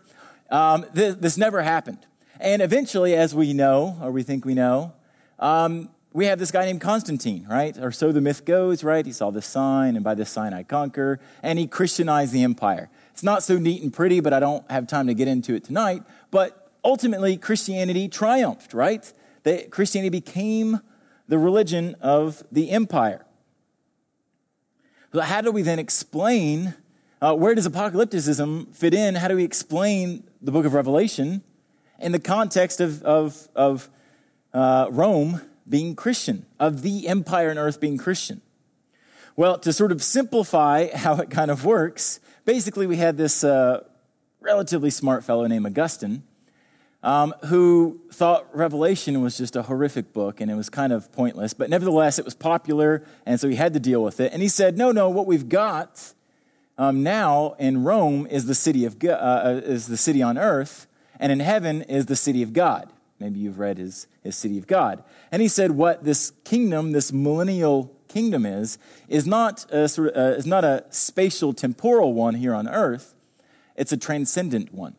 um, this, never happened. And eventually, as we know, or we think we know, um, we have this guy named Constantine, right? Or so the myth goes, right? He saw this sign, and by this sign I conquer, and he Christianized the empire. It's not so neat and pretty, but I don't have time to get into it tonight. But ultimately, Christianity triumphed, right? That Christianity became the religion of the empire. So how do we then explain uh, where does apocalypticism fit in? How do we explain the book of Revelation in the context of, of, of uh, Rome being Christian, of the empire on earth being Christian? Well, to sort of simplify <laughs> how it kind of works, basically we had this uh, relatively smart fellow named Augustine um, who thought Revelation was just a horrific book and it was kind of pointless, but nevertheless, it was popular, and so he had to deal with it. And he said, No, no, what we've got um, now in Rome is the city of uh, uh, is the city on earth, and in heaven is the city of God. Maybe you've read his, his city of God. And he said, What this kingdom, this millennial kingdom is, is not a, sort uh, is not a spatial temporal one here on earth, it's a transcendent one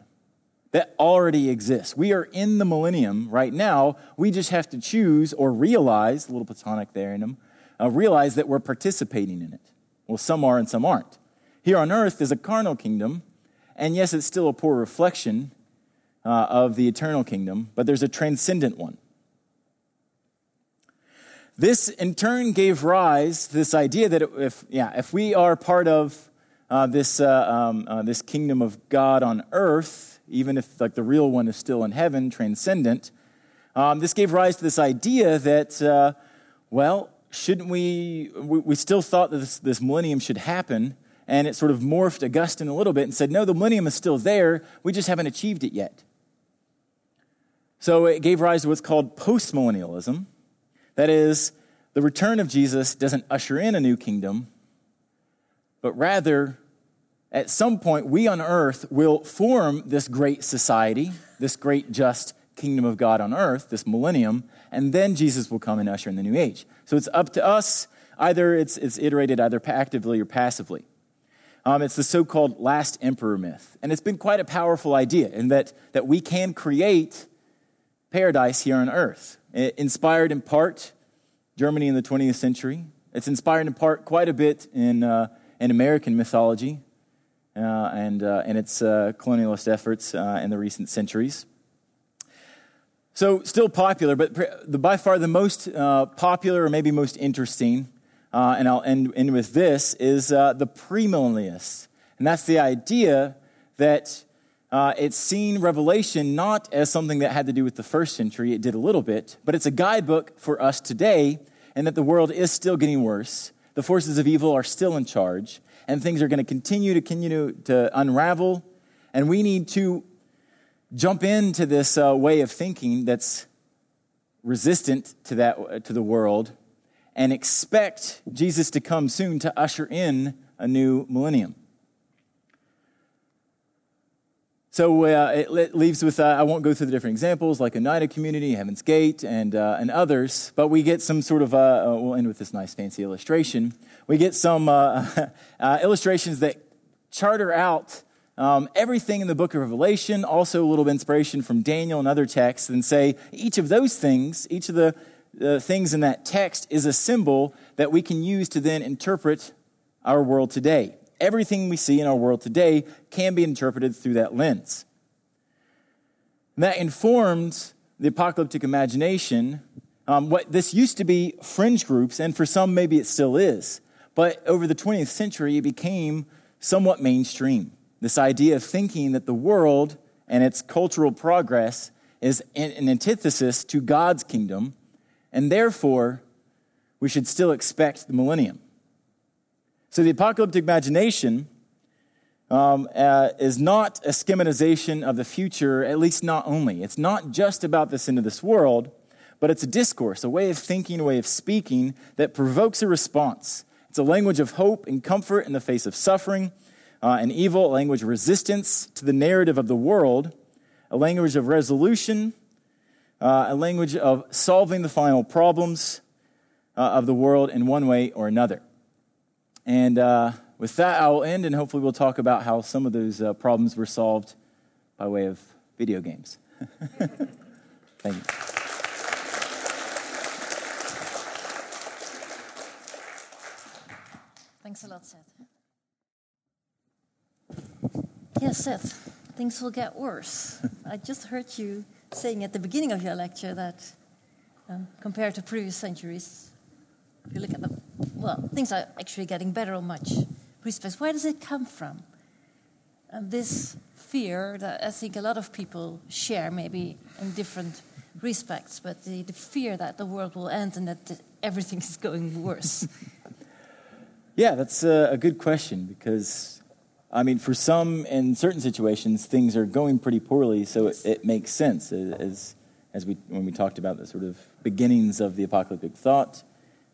that already exists. We are in the millennium right now. We just have to choose or realize, a little platonic there in them, uh, realize that we're participating in it. Well, some are and some aren't. Here on earth is a carnal kingdom, and yes, it's still a poor reflection uh, of the eternal kingdom, but there's a transcendent one. This in turn gave rise to this idea that if, yeah, if we are part of uh, this, uh, um, uh, this kingdom of God on earth, even if like the real one is still in heaven, transcendent. Um, this gave rise to this idea that, uh, well, shouldn't we, we, we still thought that this, this millennium should happen, and it sort of morphed Augustine a little bit and said, no, the millennium is still there, we just haven't achieved it yet. So it gave rise to what's called postmillennialism. That is, the return of Jesus doesn't usher in a new kingdom, but rather at some point, we on earth will form this great society, this great just kingdom of God on earth, this millennium, and then Jesus will come and usher in the new age. So it's up to us. Either it's, it's iterated either actively or passively. Um, it's the so called last emperor myth. And it's been quite a powerful idea in that, that we can create paradise here on earth. It inspired in part Germany in the 20th century. It's inspired in part quite a bit in, uh, in American mythology uh, and, uh, and its uh, colonialist efforts in the recent centuries. So, still popular, but the, by far the most popular or maybe most interesting, and I'll end, end with this, is the premillennialists. And that's the idea that uh, it's seen Revelation not as something that had to do with the first century, it did a little bit, but it's a guidebook for us today, and that the world is still getting worse. The forces of evil are still in charge, and things are going to continue to continue to unravel. And we need to jump into this uh, way of thinking that's resistant to that to the world and expect Jesus to come soon to usher in a new millennium. So uh, it leaves with, uh, I won't go through the different examples like Oneida Community, Heaven's Gate, and, uh, and others, but we get some sort of, uh, uh, we'll end with this nice fancy illustration. We get some uh, <laughs> illustrations that charter out um, everything in the book of Revelation, also a little bit inspiration from Daniel and other texts, and say each of those things, each of the things in that text is a symbol that we can use to then interpret our world today everything we see in our world today can be interpreted through that lens. And that informed the apocalyptic imagination. Um, what this used to be fringe groups, and for some, maybe it still is. But over the 20th century, it became somewhat mainstream. This idea of thinking that the world and its cultural progress is an antithesis to God's kingdom, and therefore, we should still expect the millennium. So the apocalyptic imagination um, uh, is not a schematization of the future, at least not only. It's not just about this end of this world, but it's a discourse, a way of thinking, a way of speaking that provokes a response. It's a language of hope and comfort in the face of suffering, uh, an evil, a language of resistance to the narrative of the world, a language of resolution, uh, a language of solving the final problems uh, of the world in one way or another. And uh, with that, I will end, and hopefully, we'll talk about how some of those uh, problems were solved by way of video games. <laughs> Thank you. Thanks a lot, Seth. Yes, Seth, things will get worse. I just heard you saying at the beginning of your lecture that um, compared to previous centuries, if you look at them, well, things are actually getting better on much respects. Where does it come from? And this fear that I think a lot of people share, maybe in different respects, but the, the fear that the world will end and that everything <laughs> is going worse. yeah, that's a, a good question because, I mean, for some, in certain situations, things are going pretty poorly, so it, it makes sense as, as we, when we talked about the sort of beginnings of the apocalyptic thought.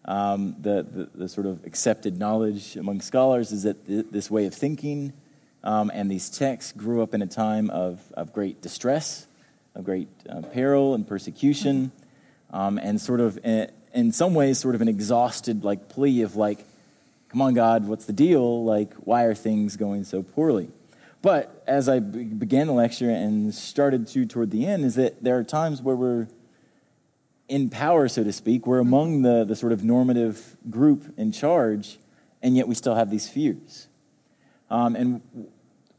Um, the, the, the, sort of accepted knowledge among scholars is that th- this way of thinking um, and these texts grew up in a time of, of great distress, of great uh, peril and persecution, um, and sort of, in, eh, in some ways, sort of an exhausted like plea of like, come on, God, what's the deal? Like, why are things going so poorly? But as I began the lecture and started to toward the end, is that there are times where we're in power, so to speak. We're among the, the sort of normative group in charge, and yet we still have these fears. Um, and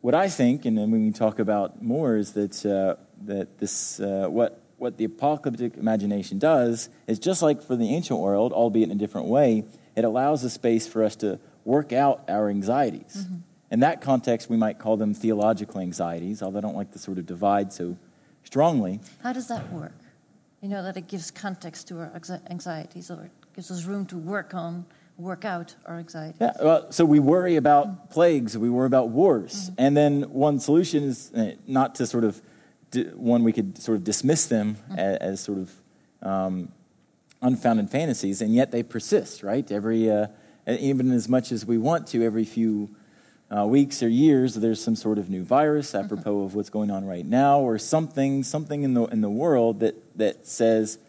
what I think, and then when we talk about more, is that, uh, that this, uh, what, what the apocalyptic imagination does is just like for the ancient world, albeit in a different way, it allows a space for us to work out our anxieties. Mm-hmm. In that context, we might call them theological anxieties, although I don't like to sort of divide so strongly. How does that work? You know, that it gives context to our anxieties or it gives us room to work on, work out our anxieties. Yeah, well, so we worry about mm-hmm. plagues, we worry about wars. Mm-hmm. And then one solution is uh, not to sort of, one we could sort of dismiss them mm-hmm. as, as, sort of um, unfounded fantasies, and yet they persist, right? Every, uh, even as much as we want to, every few uh, weeks or years, there's some sort of new virus, apropos of what's going on right now, or something, something in the in the world that that says,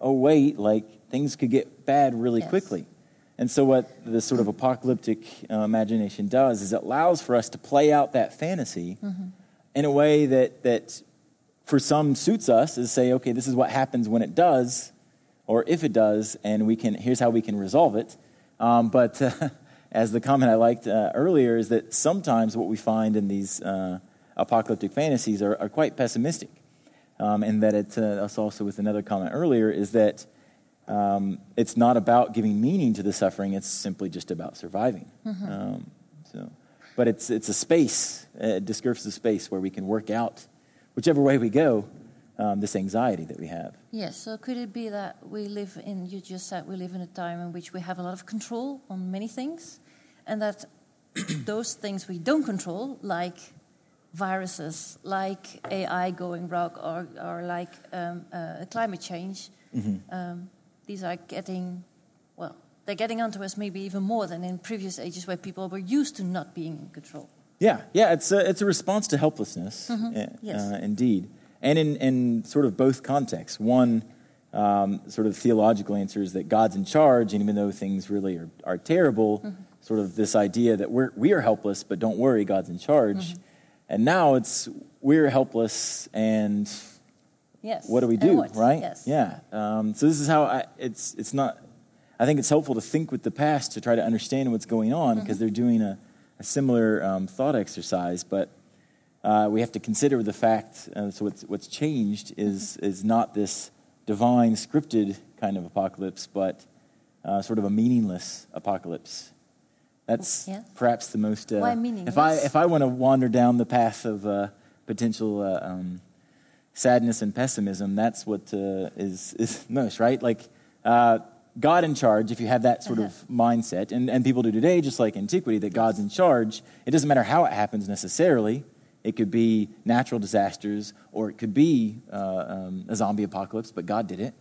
"Oh wait, like things could get bad really yes. quickly." And so, what the sort of apocalyptic uh, imagination does is it allows for us to play out that fantasy mm-hmm. in a way that that for some suits us is say, "Okay, this is what happens when it does, or if it does, and we can here's how we can resolve it." Um, but uh, <laughs> as the comment I liked uh, earlier, is that sometimes what we find in these uh, apocalyptic fantasies are, are quite pessimistic. Um, and that it's uh, us also with another comment earlier, is that um, it's not about giving meaning to the suffering, it's simply just about surviving. Mm-hmm. Um, so, but it's, it's a space, a discursive space where we can work out, whichever way we go, um, this anxiety that we have. Yes, so could it be that we live in, you just said, we live in a time in which we have a lot of control on many things, and that <clears throat> those things we don't control, like viruses, like AI going rogue, or, or like um, uh, climate change, mm-hmm. um, these are getting, well, they're getting onto us maybe even more than in previous ages where people were used to not being in control. Yeah, yeah, it's a, it's a response to helplessness, mm-hmm. uh, yes. Uh, indeed and in, in sort of both contexts. One, um, sort of theological answer is that God's in charge, and even though things really are, are terrible, mm-hmm. Sort of this idea that we're, we are helpless, but don't worry, God's in charge. Mm-hmm. And now it's we're helpless, and yes. what do we do, right? Yes. Yeah. Um, so this is how I, it's, it's not, I think it's helpful to think with the past to try to understand what's going on because mm-hmm. they're doing a, a similar um, thought exercise, but uh, we have to consider the fact. Uh, so what's, what's changed is is not this divine scripted kind of apocalypse, but uh, sort of a meaningless apocalypse. That's yeah. perhaps the most. Uh, Why? If I if I want to wander down the path of uh, potential uh, um, sadness and pessimism, that's what is is <laughs> most right. Like God in charge, if you have that sort uh-huh. of mindset, and, and people do today, just like antiquity, that God's in charge, it doesn't matter how it happens necessarily. It could be natural disasters, or it could be uh, um, a zombie apocalypse, but God did it.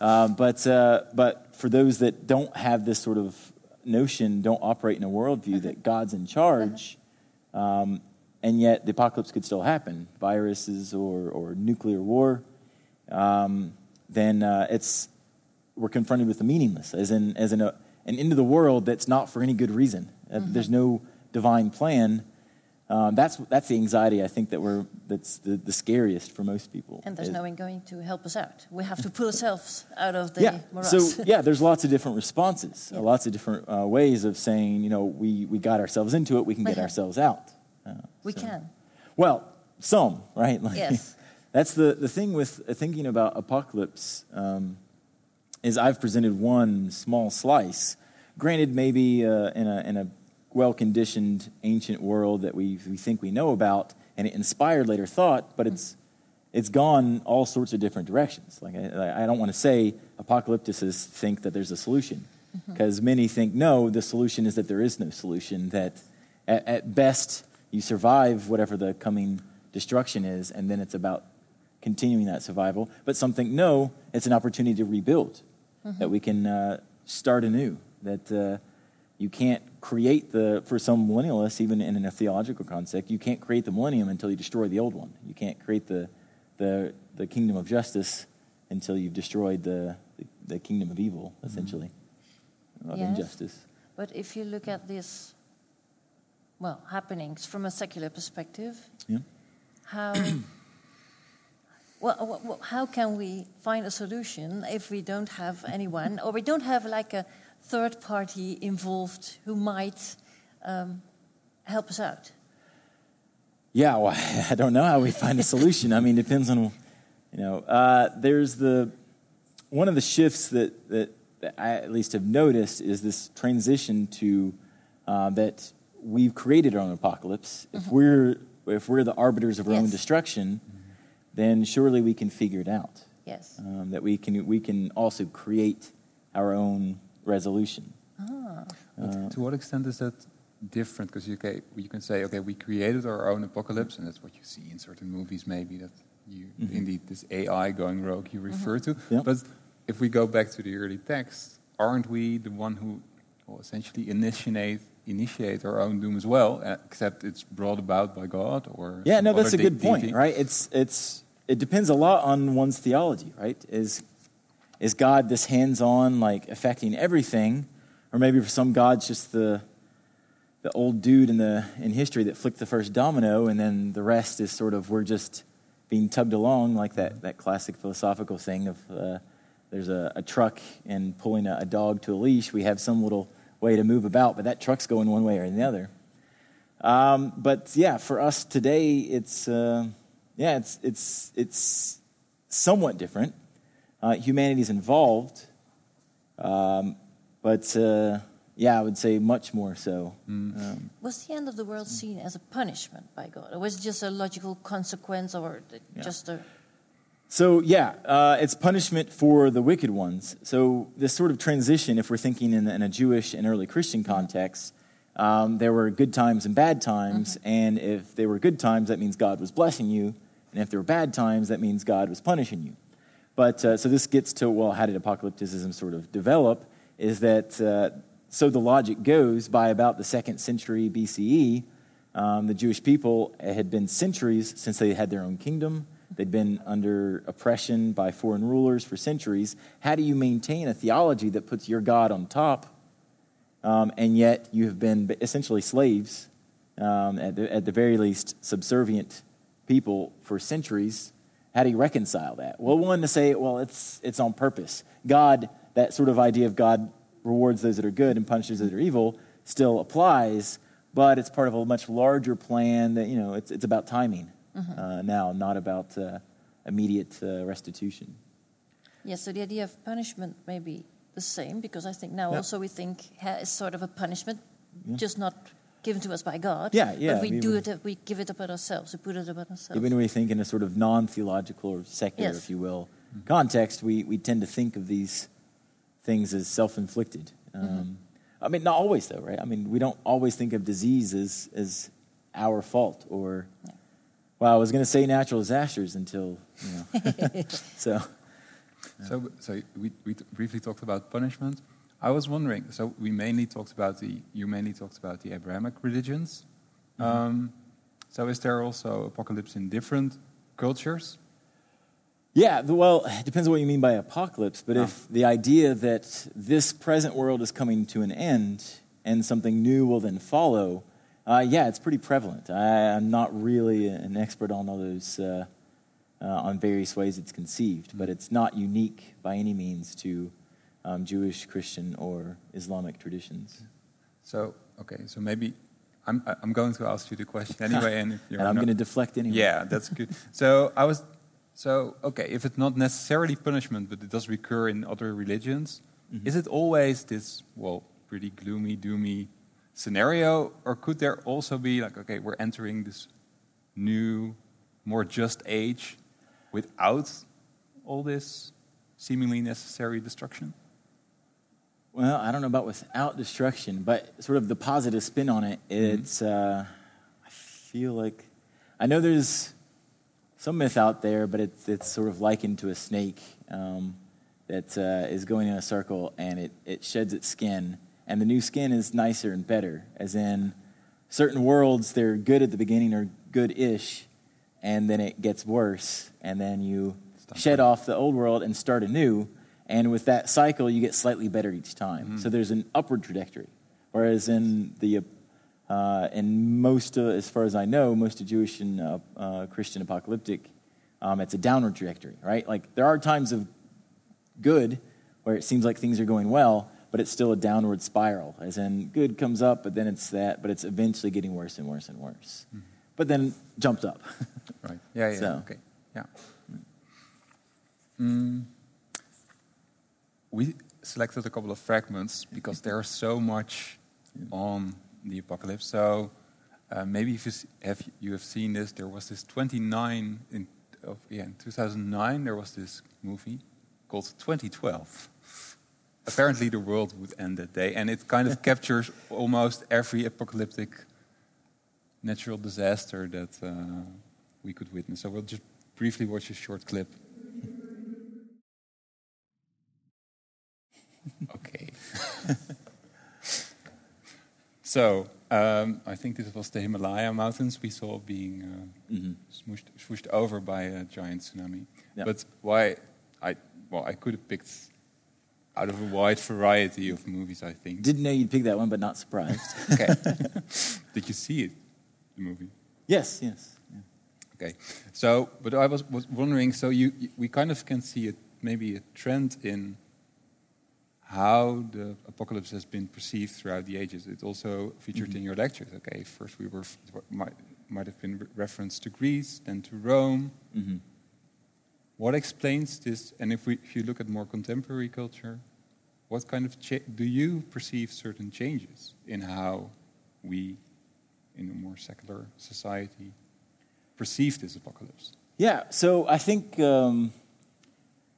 Um, but, uh, but for those that don't have this sort of notion, don't operate in a worldview that God's in charge, Um, and yet the apocalypse could still happen viruses or, or nuclear war. Um, then uh, it's, we're confronted with the meaningless, as in, as in a, an end of the world that's not for any good reason. Uh, Mm-hmm. There's no divine plan. Um, that's, that's the anxiety I think that we're, that's the, the scariest for most people. And there's is- no one going to help us out. We have to pull ourselves out of the yeah. morass. So yeah, there's lots of different responses, uh, lots of different uh, ways of saying, you know, we, we got ourselves into it, we can get Yeah. ourselves out. Uh, we so- can. Well, some, right? <laughs> Like, Yes. That's the, the thing with thinking about apocalypse um, is I've presented one small slice. Granted, maybe uh, in a, in a well-conditioned ancient world that we, we think we know about, and it inspired later thought, but it's, it's gone all sorts of different directions. Like I, I don't want to say apocalypticists think that there's a solution, because many think no, the solution is that there is no solution. That at, at best you survive whatever the coming destruction is, and then it's about continuing that survival. But some think no, it's an opportunity to rebuild, that we can uh, start anew. That uh, you can't create the for some millennialists, even in a theological concept, you can't create the millennium until you destroy the old one. You can't create the the, the kingdom of justice until you've destroyed the, the, the kingdom of evil, mm-hmm. essentially, of Yes. injustice. But if you look at this, well, happenings from a secular perspective, Yeah. how <coughs> well, how can we find a solution if we don't have anyone, or we don't have like a third party involved who might um, help us out? Yeah, well, <laughs> I don't know how we find a solution. I mean, it depends on, you know, uh, there's the one of the shifts that, that that I at least have noticed is this transition to uh, that we've created our own apocalypse. If we're if we're the arbiters of our own Yes. destruction, then surely we can figure it out. Yes. Um, that we can we can also create our own resolution. Ah. But uh, to what extent is that different? Because you, okay, you can say, okay, we created our own apocalypse, and that's what you see in certain movies, maybe that you mm-hmm. indeed this AI going rogue you mm-hmm. refer to. Yeah. But if we go back to the early text, aren't we the one who well, essentially initiate initiate our own doom as well? uh, Except it's brought about by God, or Yeah, no, that's a good point, right? It's it's it depends a lot on one's theology, right? Is is God this hands-on, like affecting everything, or maybe for some God's just the the old dude in the in history that flicked the first domino, and then the rest is sort of we're just being tugged along, like that that classic philosophical thing of uh, there's a, a truck and pulling a, a dog to a leash. We have some little way to move about, but that truck's going one way or the other. Um, but yeah, for us today, it's uh, yeah, it's it's it's somewhat different. Uh, humanity's involved, um, but uh, yeah, I would say much more so. Um, Was the end of the world seen as a punishment by God, or was it just a logical consequence, or th- Yeah. just a So yeah, uh, it's punishment for the wicked ones. So this sort of transition, if we're thinking in, in a Jewish and early Christian context, um, there were good times and bad times, and if they were good times, that means God was blessing you, and if there were bad times, that means God was punishing you. But uh, so this gets to well, how did apocalypticism sort of develop? Is that uh, so? The logic goes by about the second century BCE, um, the Jewish people had been centuries since they had their own kingdom. They'd been under oppression by foreign rulers for centuries. How do you maintain a theology that puts your God on top, um, and yet you have been essentially slaves, um, at, the, at the very least, subservient people for centuries? How do you reconcile that? Well, one to say, well, it's it's on purpose. God, that sort of idea of God rewards those that are good and punishes those that are evil, still applies, but it's part of a much larger plan that you know it's it's about timing uh, now, not about uh, immediate uh, restitution. Yes, so the idea of punishment may be the same because I think now Yeah. also we think ha- it's sort of a punishment, just not given to us by God. Yeah, yeah, But we we do would- it, we give it upon ourselves, we put it upon ourselves. Even when we think in a sort of non-theological or secular, Yes. if you will, context, we, we tend to think of these things as self-inflicted. Um, I mean, not always though, right? I mean, we don't always think of disease as, as our fault or, well, I was going to say natural disasters until, you know. <laughs> so, So, so we, we t- briefly talked about punishment. I was wondering. So we mainly talked about the. You mainly talked about the Abrahamic religions, Um, so is there also apocalypse in different cultures? Yeah, well, it depends on what you mean by apocalypse, but if the idea that this present world is coming to an end and something new will then follow, uh, yeah, it's pretty prevalent. I, I'm not really an expert on all those, uh, uh, on various ways it's conceived, but it's not unique by any means to um, Jewish, Christian, or Islamic traditions. So okay, so maybe I'm I'm going to ask you the question <laughs> anyway, and if you're And I'm going to deflect anyway. Yeah, that's good. <laughs> so I was, so okay, if it's not necessarily punishment, but it does recur in other religions, Mm-hmm. is it always this well pretty gloomy, doomy scenario, or could there also be like okay, we're entering this new, more just age without all this seemingly necessary destruction? Well, I don't know about without destruction, but sort of the positive spin on it. It's, uh, I feel like, I know there's some myth out there, but it's, it's sort of likened to a snake um, that uh, is going in a circle and it, it sheds its skin. And the new skin is nicer and better, as in certain worlds, they're good at the beginning or good ish, and then it gets worse, and then you shed off the old world and start anew. And with that cycle, you get slightly better each time. So there's an upward trajectory. Whereas in the uh, in most, uh, as far as I know, most of Jewish and uh, uh, Christian apocalyptic, um, it's a downward trajectory, right? Like there are times of good where it seems like things are going well, but it's still a downward spiral. As in, good comes up, but then it's that, but it's eventually getting worse and worse and worse. But then jumped up. Right. Yeah. Yeah. So- Okay. Yeah. Mm. We selected a couple of fragments because there's so much on the apocalypse. So uh, maybe if you have you have seen this, there was this 29 in of, yeah in 2009 there was this movie called 2012. Apparently, the world would end that day, and it kind of <laughs> captures almost every apocalyptic natural disaster that uh, we could witness. So we'll just briefly watch a short clip. Okay. <laughs> so um, I think this was the Himalaya mountains we saw being uh, Mhm. smooshed, swooshed over by a giant tsunami. Yeah. But why I well I could have picked out of a wide variety of movies. I think. Didn't know you'd pick that one, but not surprised. <laughs> okay. <laughs> Did you see it? The movie. yes, yes. Yeah. Okay. So, but I was, was wondering. So you, you- we kind of can see it maybe a trend in how the apocalypse has been perceived throughout the ages. It also featured in your lectures. Okay. First, we were might might have been re- reference to Greece, then to Rome. hmm What explains this? And if we, if you look at more contemporary culture, what kind of cha- do you perceive certain changes in how we, in a more secular society, perceive this apocalypse? Yeah, so I think, um,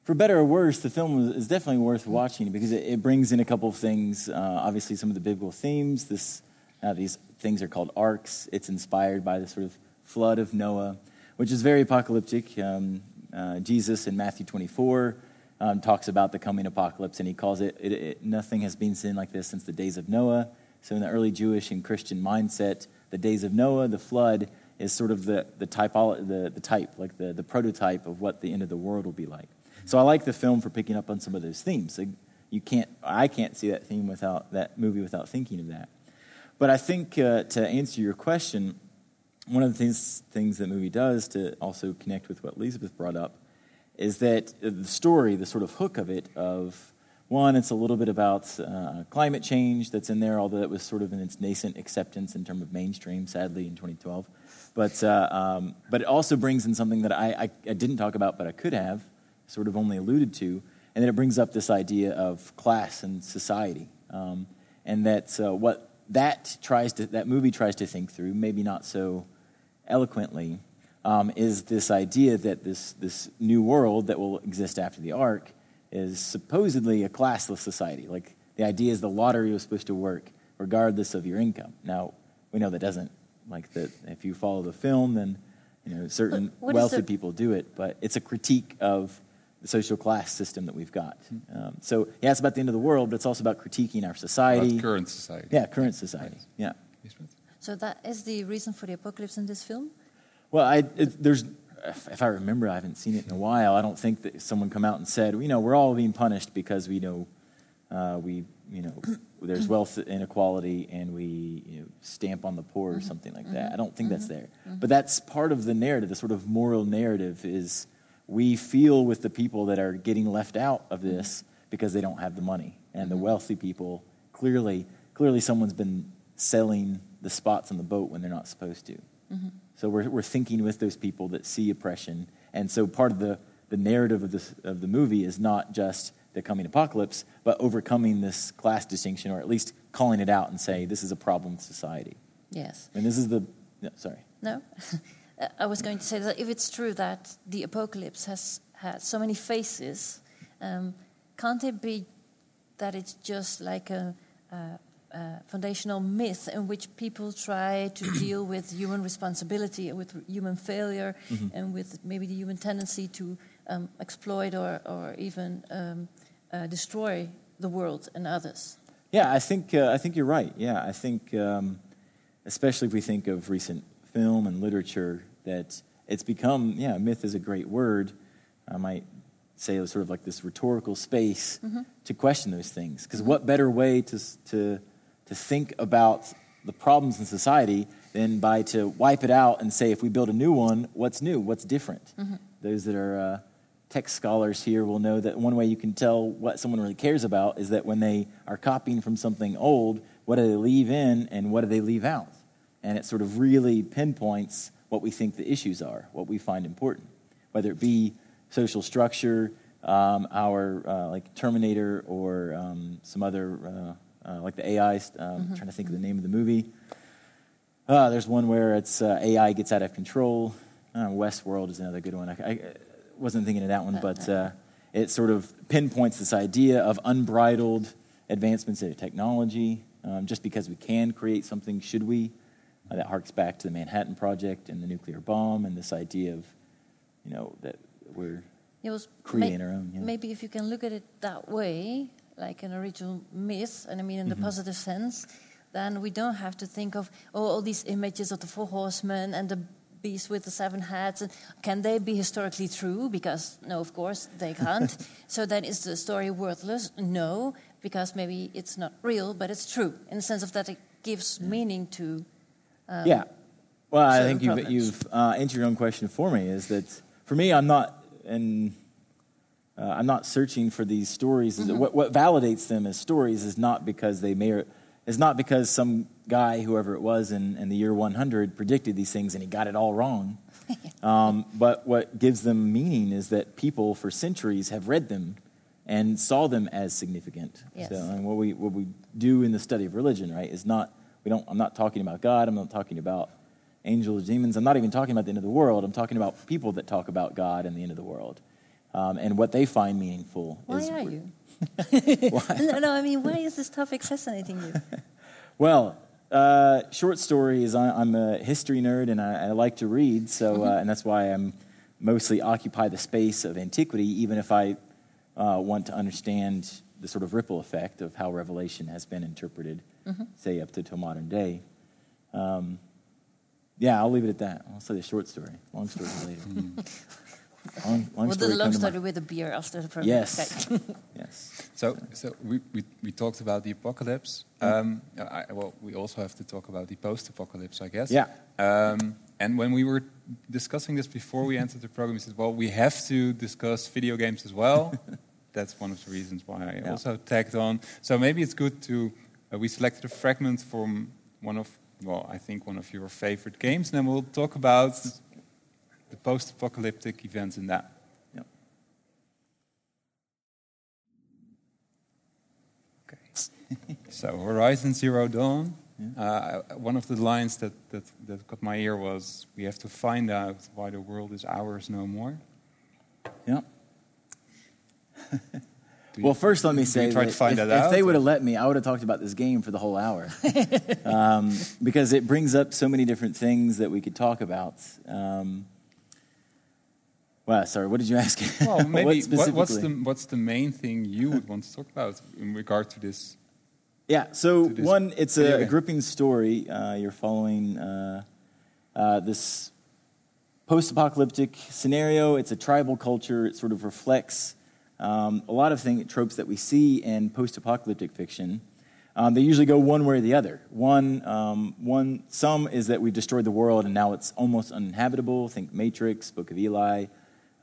for better or worse, the film is- definitely worth watching because it, it brings in a couple of things. Uh, obviously, some of the biblical themes. This, uh, these things are called arks. It's inspired by the sort of flood of Noah, which is very apocalyptic. Um, uh, Jesus in Matthew 24 um, talks about the coming apocalypse, and he calls it, it, it "Nothing has been seen like this since the days of Noah." So, in the early Jewish and Christian mindset, the days of Noah, the flood, is sort of the the typolo- the, the type, like the, the prototype of what the end of the world will be like. So I like the film for picking up on some of those themes. You can't, I can't see that theme without that movie without thinking of that. But I think uh, to answer your question, one of the things, things that movie does to also connect with what Elizabeth brought up is that the story, the sort of hook of it, of one, it's a little bit about uh, climate change that's in there, although it was sort of in its nascent acceptance in terms of mainstream, sadly, in 2012. But, uh, um, but it also brings in something that I, I, I didn't talk about, but I could have, sort of only alluded to, and then it brings up this idea of class and society. Um, and that's uh, what that tries to, that movie tries to think through, maybe not so eloquently, um, is this idea that this, this new world that will exist after the ark is supposedly a classless society. Like the idea is the lottery was supposed to work regardless of your income. Now, we know that doesn't, like that if you follow the film, then you know certain But what is wealthy the- people do it, but it's a critique of the social class system that we've got. Um, so, yeah, it's about the end of the world, but it's also about critiquing our society. About current society. Yeah, current society. Yeah. So that is the reason for the apocalypse in this film. Well, I, it, there's, if if I remember, I haven't seen it in a while. I don't think that someone come out and said, you know, we're all being punished because we know, uh, we, you know, <coughs> there's wealth inequality and we you know, stamp on the poor or something like that. I don't think that's there. But that's part of the narrative. The sort of moral narrative is we feel with the people that are getting left out of this because they don't have the money, and the mm-hmm. wealthy people clearly, clearly, someone's been selling the spots on the boat when they're not supposed to. Mm-hmm. So we're, we're thinking with those people that see oppression. And so part of the, the narrative of, this, of the movie is not just the coming apocalypse, but overcoming this class distinction, or at least calling it out and say, this is a problem with society. Yes. And this is the, no, sorry. No? <laughs> I was going to say that if it's true that the apocalypse has had so many faces, um, can't it be that it's just like a, a, a foundational myth in which people try to <clears throat> deal with human responsibility, with human failure, and with maybe the human tendency to um, exploit or, or even um, uh, destroy the world and others? Yeah, I think, uh, I think you're right. Yeah, I think, um, especially if we think of recent film and literature, that it's become, yeah, myth is a great word. I might say it was sort of like this rhetorical space to question those things. Because what better way to, to, to think about the problems in society than by to wipe it out and say, if we build a new one, what's new? What's different? Those that are uh, tech scholars here will know that one way you can tell what someone really cares about is that when they are copying from something old, what do they leave in and what do they leave out? And it sort of really pinpoints what we think the issues are, what we find important, whether it be social structure, um, our uh, like Terminator, or um, some other uh, uh, like the AI. Um, Trying to think of the name of the movie. Uh, there's one where it's uh, AI gets out of control. Uh, Westworld is another good one. I, I wasn't thinking of that one, but uh, it sort of pinpoints this idea of unbridled advancements in technology. Um, just because we can create something, should we? Uh, that harks back to the Manhattan Project and the nuclear bomb, and this idea of, you know, that we're It was Create our own, yeah. Maybe if you can look at it that way, like an original myth, and I mean in Mm-hmm. the positive sense, then we don't have to think of oh, all these images of the four horsemen and the beast with the seven heads. And can they be historically true? Because no, of course they can't. <laughs> so then is the story worthless? No, because maybe it's not real, but it's true in the sense of that it gives meaning to. Um, yeah. Well, I think you've, you've uh, answered your own question for me. Is that for me? I'm not, and uh, I'm not searching for these stories. Mm-hmm. What, what validates them as stories is not because they may, or, is not because some guy, whoever it was in, in the year 100, predicted these things and he got it all wrong. <laughs> um, but what gives them meaning is that people for centuries have read them and saw them as significant. Yes. So, and what we what we do in the study of religion, right, is not we don't. I'm not talking about God. I'm not talking about angels, demons. I'm not even talking about the end of the world. I'm talking about people that talk about God and the end of the world, um, and what they find meaningful. Why is are you? <laughs> <laughs> no, no, I mean, why is this topic fascinating you? <laughs> Well, uh, short stories. I, I'm a history nerd, and I, I like to read. So, uh, and that's why I'm mostly occupy the space of antiquity, even if I uh, want to understand the sort of ripple effect of how Revelation has been interpreted, say up to, to modern day. Um, yeah, I'll leave it at that. I'll say the short story. Long story <laughs> later. long, long We'll do story the long story mind. with a beer after the program. Yes. <laughs> Yes. So, so we, we, we talked about the apocalypse. Um, I, well, we also have to talk about the post-apocalypse, I guess. Yeah. Um, and when we were discussing this before we entered the program, we said, well, we have to discuss video games as well. <laughs> That's one of the reasons why I Yeah. also tagged on. So maybe it's good to, uh, we selected a fragment from one of, well, I think one of your favorite games, and then we'll talk about the post-apocalyptic events in that. Yep. Okay. <laughs> so Horizon Zero Dawn. Uh, one of the lines that, that, that got my ear was, "We have to find out why the world is ours no more." Yeah. <laughs> Do you- Well, first, let me say you that to find if, that if they would have let me, I would have talked about this game for the whole hour <laughs> um, because it brings up so many different things that we could talk about. Um, well, sorry, what did you ask? <laughs> well, maybe what, what's specifically? the what's the main thing you would want to talk about in regard to this? Yeah. So this one, it's a, a gripping story. Uh, you're following uh, uh, this post-apocalyptic scenario. It's a tribal culture. It sort of reflects um, a lot of thing, tropes that we see in post-apocalyptic fiction. Um, they usually go one way or the other. One, um, one, some is that we've destroyed the world and now it's almost uninhabitable. Think Matrix, Book of Eli,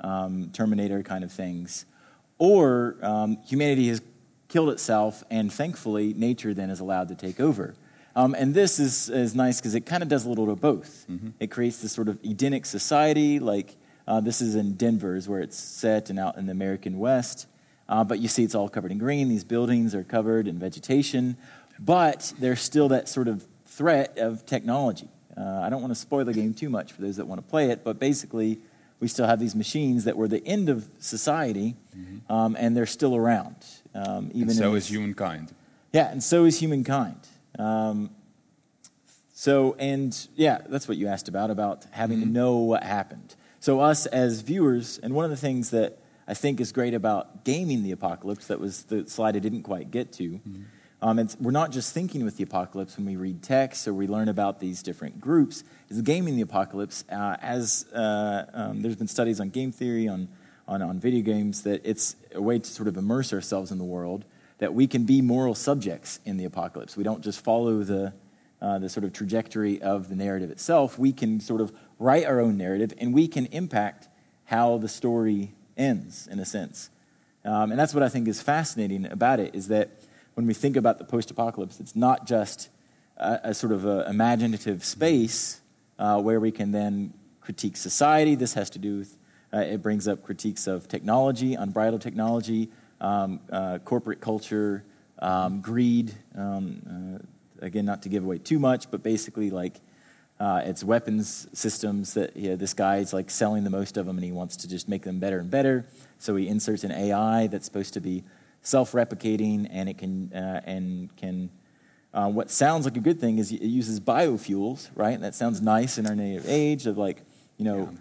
um, Terminator kind of things. Or um, humanity has killed itself, and thankfully, nature then is allowed to take over. Um, and this is, is nice because it kind of does a little of both. It creates this sort of Edenic society, like uh, this is in Denver, is where it's set, and out in the American West. Uh, but you see it's all covered in green. These buildings are covered in vegetation, but there's still that sort of threat of technology. Uh, I don't want to spoil the game too much for those that want to play it, but basically, we still have these machines that were the end of society, um, and they're still around. Um, even And so is humankind. yeah, and so is humankind. Um, so, and yeah, that's what you asked about, about having to know what happened. So, us as viewers, and one of the things that I think is great about gaming the apocalypse, that was the slide I didn't quite get to, um, it's, we're not just thinking with the apocalypse when we read texts or we learn about these different groups, is gaming the apocalypse uh, as uh, um, there's been studies on game theory, on, on, on video games, that it's a way to sort of immerse ourselves in the world that we can be moral subjects in the apocalypse. We don't just follow the, uh, the sort of trajectory of the narrative itself. We can sort of write our own narrative and we can impact how the story ends, in a sense. Um, and that's what I think is fascinating about it is that when we think about the post apocalypse, it's not just a, a sort of a imaginative space uh, where we can then critique society. This has to do with, uh, it brings up critiques of technology, unbridled technology, um, uh, corporate culture, um, greed. Um, uh, again, not to give away too much, but basically, like, uh, it's weapons systems that yeah, this guy's like selling the most of them and he wants to just make them better and better. So he inserts an AI that's supposed to be self-replicating and it can uh, and can uh, what sounds like a good thing is it uses biofuels, right? And that sounds nice in our native age of like you know,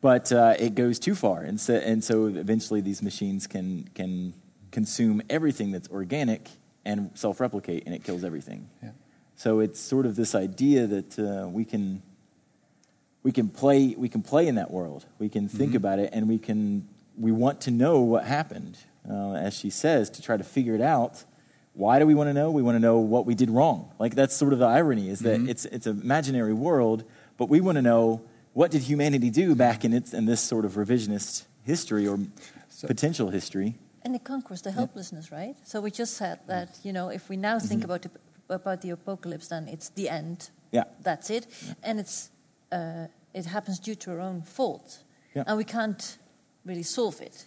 but uh, it goes too far, and so and so eventually these machines can can consume everything that's organic and self-replicate, and it kills everything. Yeah. So it's sort of this idea that uh, we can we can play we can play in that world. We can think about it, and we can we want to know what happened, uh, as she says, to try to figure it out. Why do we want to know? We want to know what we did wrong. Like that's sort of the irony is that it's it's an imaginary world, but we want to know what did humanity do back in its in this sort of revisionist history or potential history. And it conquers the helplessness, right? So we just said that you know if we now think about the, about the apocalypse, then it's the end. Yeah. That's it, and it's uh, it happens due to our own fault, Yeah. and we can't really solve it.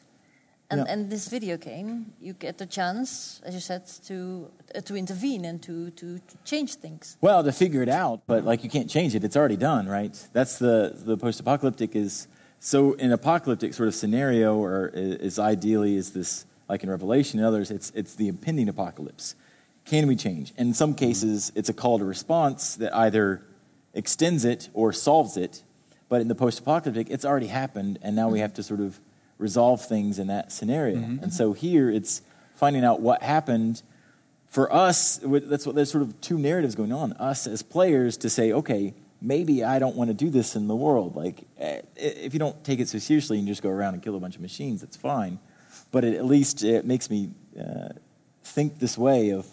And Yeah. and this video game, you get the chance, as you said, to uh, to intervene and to, to to change things. Well, to figure it out, but like you can't change it. It's already done, right? That's the the post-apocalyptic is so in apocalyptic sort of scenario, or is ideally is this like in Revelation and others, it's it's the impending apocalypse. Can we change? And In some cases, it's a call to response that either extends it or solves it. But in the post-apocalyptic, it's already happened, and now we have to sort of resolve things in that scenario. And so here, it's finding out what happened for us, that's what there's sort of two narratives going on. Us as players to say, okay, maybe I don't want to do this in the world. Like, eh, if you don't take it so seriously and just go around and kill a bunch of machines, that's fine. But it, at least it makes me uh, think this way of,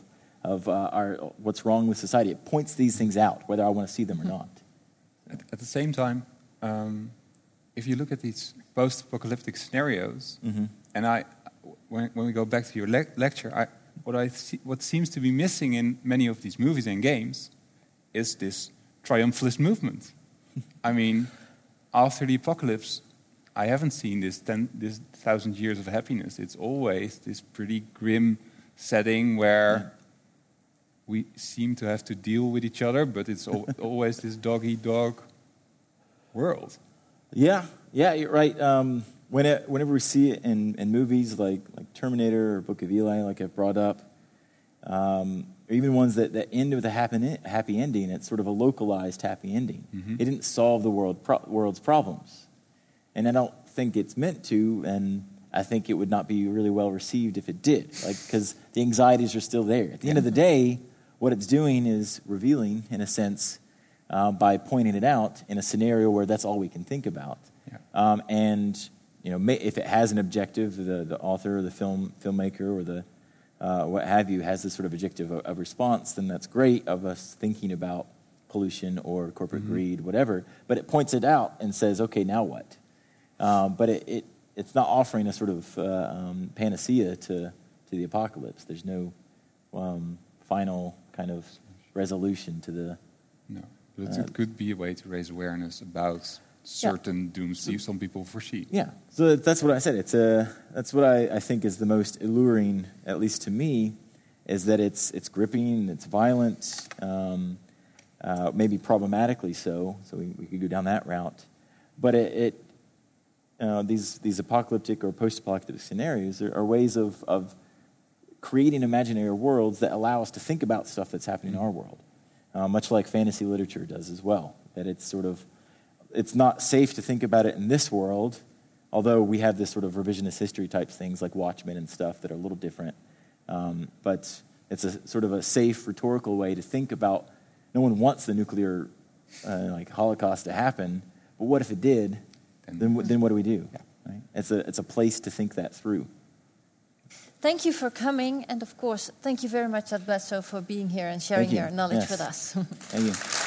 of uh, our, what's wrong with society. It points these things out, whether I want to see them or not. At, at the same time, um, if you look at these post-apocalyptic scenarios, and I, when, when we go back to your lec- lecture, I, what I see, what seems to be missing in many of these movies and games is this triumphalist movement. <laughs> I mean, after the apocalypse, I haven't seen this ten, this thousand years of happiness. It's always this pretty grim setting where we seem to have to deal with each other, but it's al- <laughs> always this dog eat dog world. Yeah, yeah, you're right. Um, when it, whenever we see it in, in movies like, like Terminator or Book of Eli, like I've brought up, um, or even ones that, that end with a happy, happy ending, it's sort of a localized happy ending. It didn't solve the world pro- world's problems. And I don't think it's meant to, and I think it would not be really well received if it did, like because the anxieties are still there. At the end of the day, what it's doing is revealing, in a sense, uh, by pointing it out in a scenario where that's all we can think about. Yeah. Um, and you know, may, if it has an objective, the, the author or the film filmmaker or the uh, what have you has this sort of objective of, of, response, then that's great of us thinking about pollution or corporate mm-hmm. greed, whatever. But it points it out and says, okay, now what? Um, but it, it, it's not offering a sort of uh, um, panacea to, to the apocalypse. There's no um, final kind of resolution to the. No, but uh, it could be a way to raise awareness about certain yeah. dooms some people foresee. Yeah, so that's what I said. It's a that's what I, I think is the most alluring, at least to me, is that it's it's gripping, it's violent, um, uh, maybe problematically so. So we, we could go down that route, but it, it uh, these these apocalyptic or post-apocalyptic scenarios are, are, ways of of creating imaginary worlds that allow us to think about stuff that's happening in our world, uh, much like fantasy literature does as well. That it's sort of it's not safe to think about it in this world, although we have this sort of revisionist history type things like Watchmen and stuff that are a little different. Um, but it's a sort of a safe rhetorical way to think about. No one wants the nuclear uh, like Holocaust to happen, but what if it did? Then, then what do we do? Yeah. Right? It's a it's a place to think that through. Thank you for coming, and of course, thank you very much, Bledsoe, for being here and sharing your knowledge yes. with us. thank you. <laughs>